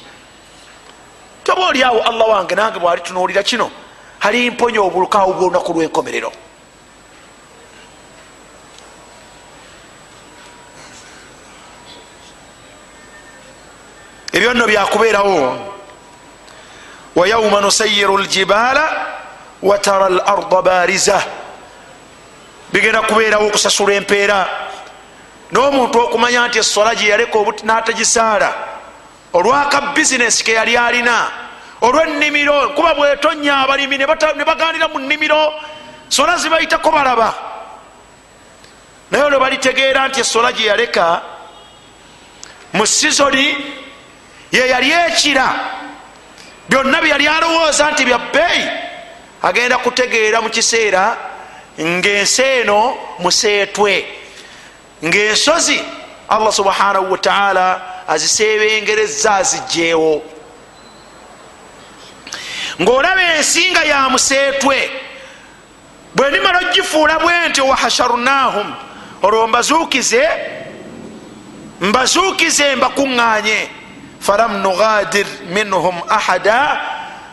Toba oliawo allah wange nange bwali tunuulira kino hali mponya obulukawo bwolunaku lwenkomerero. Ebyo nno byakubeerawo wa yauma nusayiru ljibaala watara larda bariza bigenda kubeerawo okusasula empeera. N'omuntu okumanya nti esola gye yaleka n'atagisaala olwaka bizinesi ke yali alina olwennimiro kuba bwetonya abalimi ne baganira mu nnimiro sola zibayitako balaba. Naye olwe balitegeera nti esola gye yaleka mu sizoni ye yali ekira byonna byeyali alowooza nti bya bbeeyi. Agenda kutegeera mu kiseera ng'ensi eno museetwe. Ng'ensozi allah subhanahu wataala azisebengereza azigjeewo. Ng'olaba ensi nga ya museetwe bwe ndimala ogifuula bwe nti wahasharnahum olwo mbazuukize mbazuukize mbakuŋŋaanye falam nugadir minhum ahada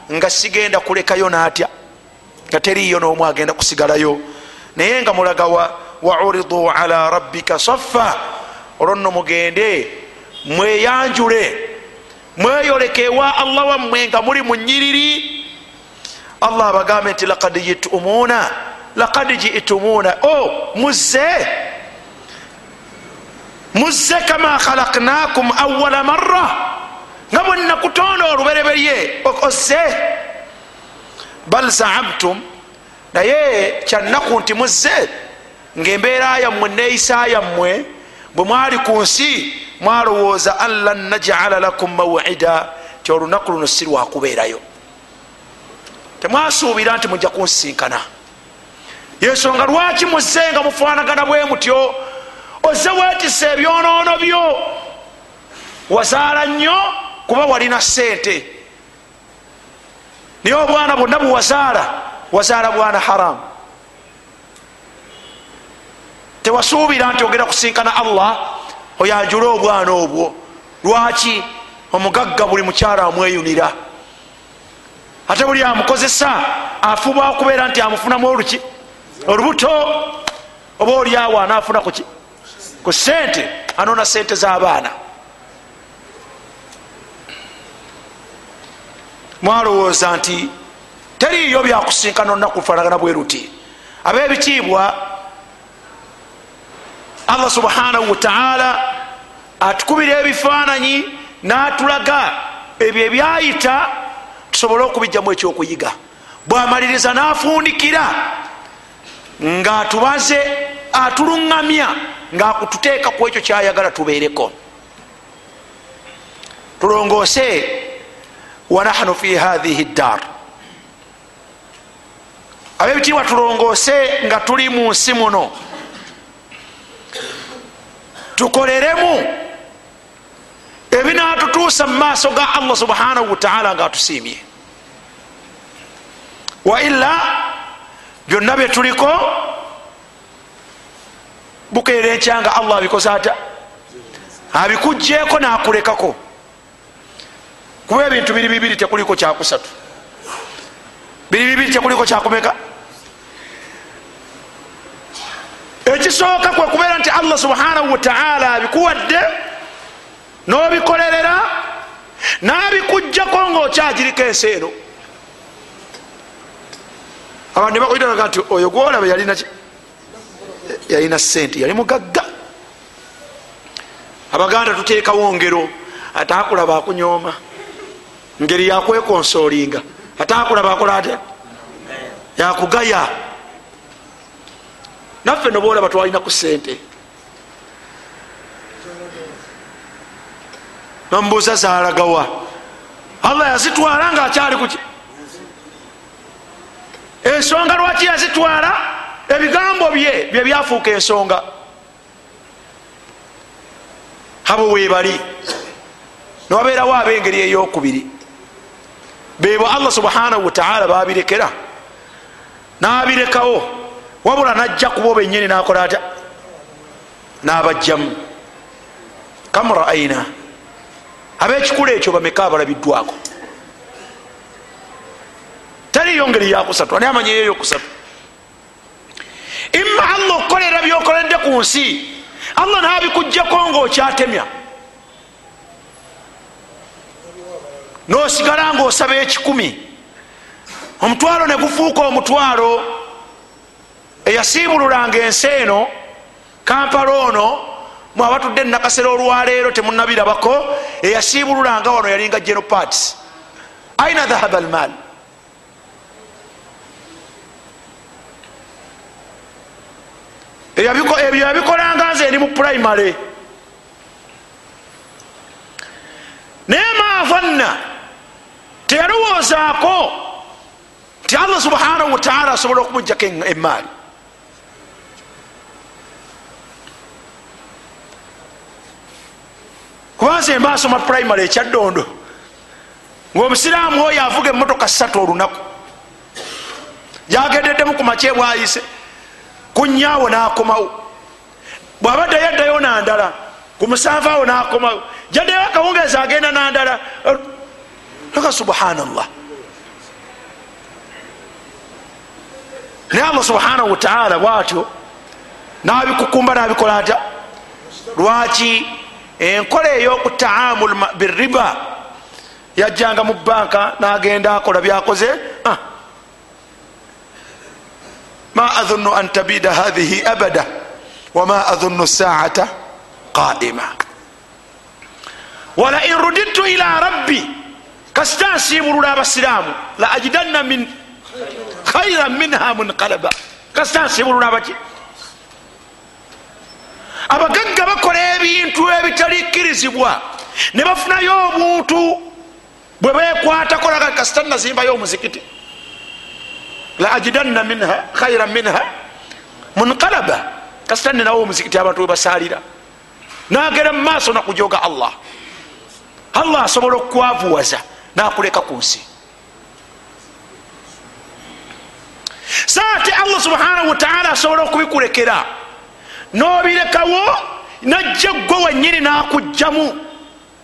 nga sigenda kulekayo naatya nga teriyo n'omu agenda kusigalayo. Naye nga mulagawa wauridu ala rabbika saffa olwo nno mugende mweyanjule mweyoleke ewa allah wammwe nga muli mu nyiriri allah abagambe nti lakad jitumuna lakad jitumuna. O muzze! Muzze kama khalaknakum awala marra nga bwenakutonda olubereberye ozze bal zaamtum naye kyanaku nti muzze ngaembeera yammwe neeyisa yammwe bwe mwali ku nsi mwalowooza an lan najala lakum mawida ti olunaku luno si lwakubeerayo temwasuubira nti mujja kunsisinkana yensonga lwaki muzze nga mufaanagana bwe mutyo? Ozze weetisa ebyonoono byo. Wazaala nnyo kuba walina sente naye obwana bwonna buwazaala wazaala bwana haramu tewasuubira nti ogenda kusinkana allah oyanjule obwana obwo. Lwaki omugagga buli mukyala amweyunira? Ate buli amukozesa afuba okubeera nti amufunamu oluki olubuto oba oliawo anaafuna ku sente anoona sente z'abaana mwalowooza nti teriiyo byakusinkana olunaku lufanagana bwe ruti ab'ebitiibwa allah subhanahu wataala atukubira ebifaananyi n'atulaga ebyo ebyayita tusobole okubijjamu ekyokuyiga. Bwamaliriza n'afundikira ng'atubaze atuluŋŋamya ng'akututeeka ku ekyo kyayagala tubeereko. Tulongoose wanahnu fi hathihi ddar abebitiibwa tulongoose nga tuli mu nsi muno tukoleremu ebinatutuusa mu maaso ga allah subhanahu wataala nga atusiimye waila byonna byetuliko bukeera enkyanga allah abikoze ata abikugjeeko nakulekako kuba ebintu biri bibiri tekuliko kyakusatu. Biri bibiri tekuliko kyakumeka? Ekisooka kwe kubeera nti allah subhanahu wataala abikuwadde n'obikolerera n'abikugjako ngaokyagiriko ensi eno. Abantu nebakuitaga nti oyo gwolaba yalina yalina sente yali mugagga. Abaganda tuteekawo ngero atakulaba akunyooma ngeri yakwekonsoolinga atakulaba akola atya? Yakugaya. Naffe nobaolaba twalina ku sente nomubuuza zalagawa allah yazitwala nga akyali kuki ensonga lwaki yazitwala? Ebigambo bye bye byafuuka ensonga. Abo webali niwabeerawo abengeri eyokubiri bebo allah subhanahu wataala babirekera. Nabirekawo. Wabula najja kubo benyini nakola atya? Nabajjamu. Kam raaina abekikulu ekyo bameka abalabiddwako? Taliyo ngeri yakusatu ani amanya eyo yokusatu imma allah okukolera byokoledde ku nsi. Allah nabikugjako ngaokyatemya nosigala ngaosaba ekikumi. Omutwalo negufuuka omutwalo eyasiibululanga ensi eno kampala ono mwabatudde enakasera olwaleero temunabirabako eyasiibululanga wano yalinga genoparts aina dhahaba almal ebyo yabikolanga nze eri mu primary. Naye maavanna teyalowoozaako nti allah subhanahu wataala asobola okumugjako emaali kubanze embasoma primary ekyaddondo ngaomusiraamu oyo avuga emotoka satu olunaku jagendeddemu ku makye bwayise kunyaawo nakomawo. Bwabadde yaddayo nandala ku musanvu awo nakomawo. Jaddeyo akawungeezi agenda nandala aka subhanallah. Naye allah subhanahu wataala bwatyo nabikukumba nabikola atya lwaki enkola eyokutaamul biriba yajjanga mu banka nagenda akola byakoze ma adhunnu an tabida hathihi abada wama adhunnu saata qaima. Walain rudidtu ila rabbi kasita nsiibulula abasiraamu la ajidanna min khairan minha munqalaba kasita nsiibulula abaki abagagga bakola ebintu ebitalikkirizibwa ne bafunayo obuntu bwe bekwatako laga kasita nazimbayo omuzikiti la ajidanna minha khaira minha munkalaba kasita ninawo omuzikiti abantu webasalira nagera mumaaso nakujoga allah allah asobola okukwavuwaza nakuleka ku nsi saate allah subhanahu wataala asobola okubikulekera nobirekawo najja gwe wenyini nakugjamu.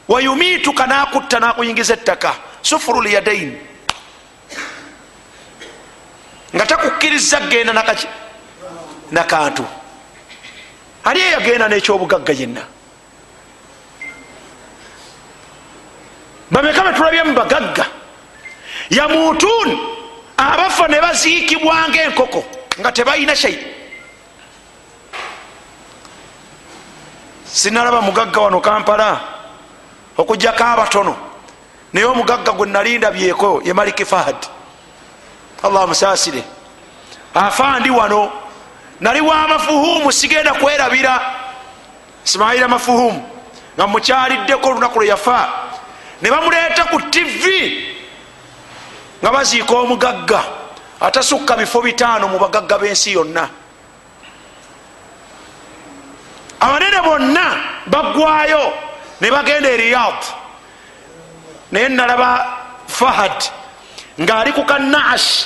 Wayumiituka nakutta nakuyingiza ettaka. Sufuru lyadain nga takukkiriza genda nakantu. Ali eyagenda nekyobugagga yenna bameka betulabye mu bagagga yamuutun abafa ne baziikibwanga enkoko nga tebalina shai sinalaba mugagga wano kampala okujjako abatono naye omugagga gwe nalinda byeko ye maliki fahad allah musaasire. Afa ndi wano. Nali wamafuhumu sigenda kwerabira. Ismaila mafuhumu nga mukyaliddeko olunaku lwe yafa ne bamuleeta ku tivi nga baziika omugagga atasukka bifo bitaano mu bagagga b'ensi yonna. Abanene bonna baggwayo ne bagenda e riyad naye nalaba fahad ng'ali ku kanaash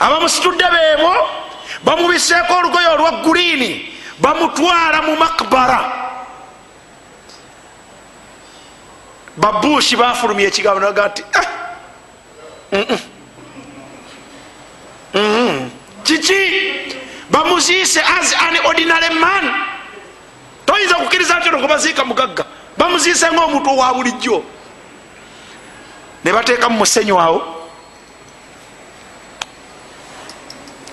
abamusitudde beebo bamubiseeko olugoye olwa guliini bamutwala mu makbara babushi bafulumya ekigambo naga nti kiki? Bamuziise as an ordinary man. Toyinza kukkiriza nti ono kubaziika mugagga? Bamuziise ngaomuntu owa bulijjo. Ne bateekamu musenyu awo.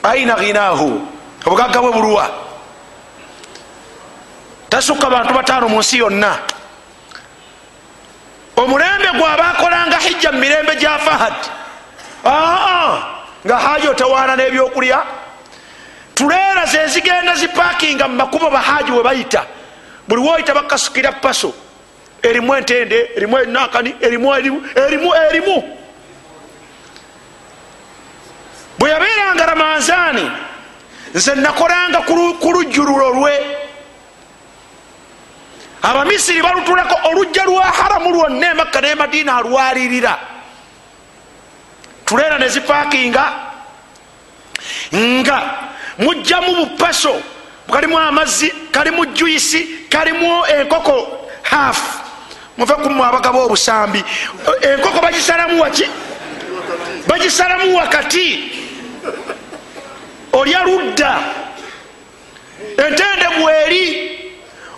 Aina ghinahu obugagga bwe bulwa tasukka bantu bataano mu nsi yonna omulembe gwabakolanga hijja mu mirembe gya fahad. Nga haji otawaana n'ebyokulya. Tuleera zezigenda zipakinga mu makubo bahaji we bayita. Buli woyita bakasukira paso. Erimu entende erimu enakani erimu erimu erimu bwe yabeeranga ramanzaani nze nakolanga ku lujjululo lwe abamisiri balutulako olujja lwa haramu lwonna emakka ne madiina alwalirira tuleera ne zipakinga nga mujjamu bupaso kalimu amazzi kalimu juisi kalimu enkoko hafu muve kumu abagaba obusambi enkoko bagisalamu waki? Bagisalamu wakati? Olya ludda. Entende mweri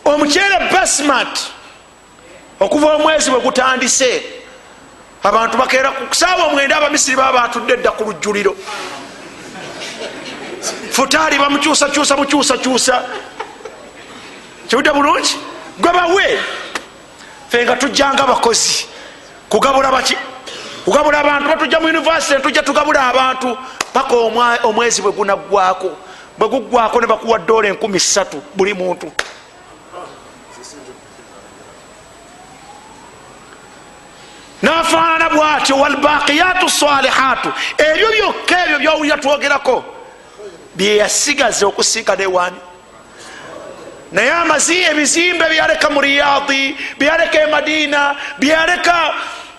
omukyere basmat okuva omwezi bwe gutandise abantu bakeera kusaawa omwenda abamisiri baba batudde edda ku lujjuliro. Futaali bamukyusakyusa mukyusakyusa. Kiwudde bulungi? Gwe bawe fe nga tujjanga abakozi kugabula baki kugabula abantu batujja mu univesity netujja tugabula abantu. Paka omwezi bwe gunaggwako bwe guggwako ne bakuwa dola enkumi ssatu buli muntu nafaanana bwatyo walbaqiyatu salihatu. Ebyo byokka ebyo byowulira twogerako. Byeyasigaza okusinkana ewaani naye amazi ebizimbe byaleka mu riyadi byaleka e madiina byaleka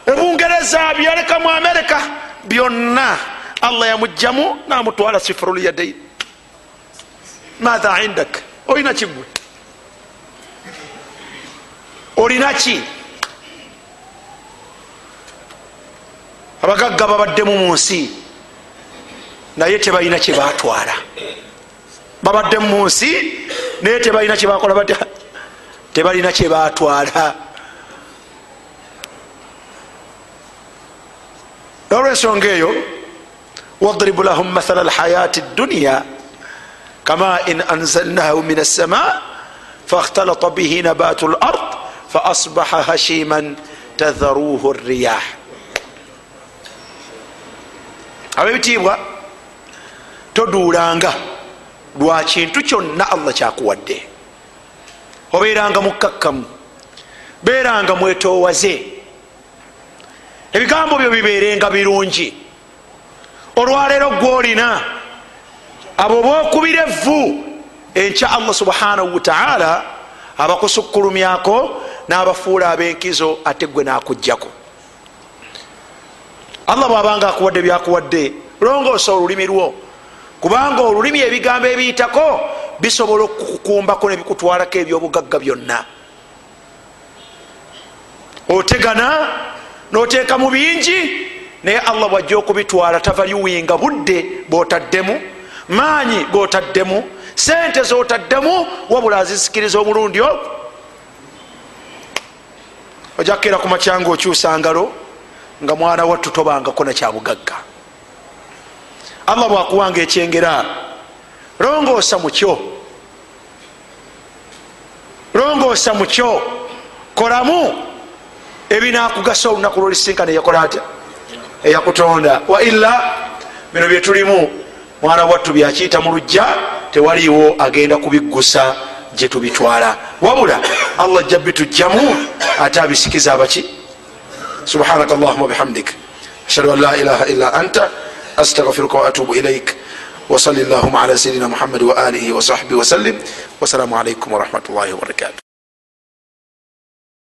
ebungereza byaleka mu amerika byonna allah yamugjamu namutwala sifuru lyadain matha indak? Olina kigwe olinaki abagagga babaddemu mu nsi naye tebalina kyebatwala babaddemu mu nsi naye tebalina kyebakola bat tebalina kyebatwala olwensonga eyo wadribu lahum mathala lhayati dduniya kama in anzalnahu min assama fakhtalata bihi nabatu lard faasbaha hashiman tadharuhu riyah abebitiibwa toduulanga lwa kintu kyonna allah kyakuwadde. Obeeranga mukkakkamu beeranga mwetowaze ebigambo byo bibeerenga birungi. Olwaleero gwolina abo bokubira evvu enkya allah subhanahu wataala abakusukkulumyako n'abafuula ab'enkizo ate gwe n'akugjako allah bw'abanga akuwadde byakuwadde longoosa olulimi lwo. Kubanga olulimi ebigambo ebiyitako bisobola okukukumbako nebikutwalako ebyobugagga byonna. Otegana noteeka mu bingi naye allah bwajja okubitwala tavaliwinga budde bwotaddemu maanyi gotaddemu sente zotaddemu wabula azisikiriza omulundi ogwo. Ojakkera ku macyanga okyusa ngalo nga mwana wattu tobangako nakyabugagga allah bwakuwanga ekyengera longoosa mukyo longoosa mukyo kolamu ebinakugasa olunaku lwolisinkana eyakola atya? Eyakutonda. Waila bino byetulimu mwana wattu byakiyita mu lujja tewaliiwo agenda kubiggusa gye tubitwala. Wabula allah jja bitujjamu ate abisikiza abaki subhanaka allahuma bihamdik ashhadu an la ilaha illa anta astagfiruka waatubu ilaik وصل اللهم على سيدنا محمد وآله وصحبه وسلم والسلام عليكم ورحمة الله وبركاته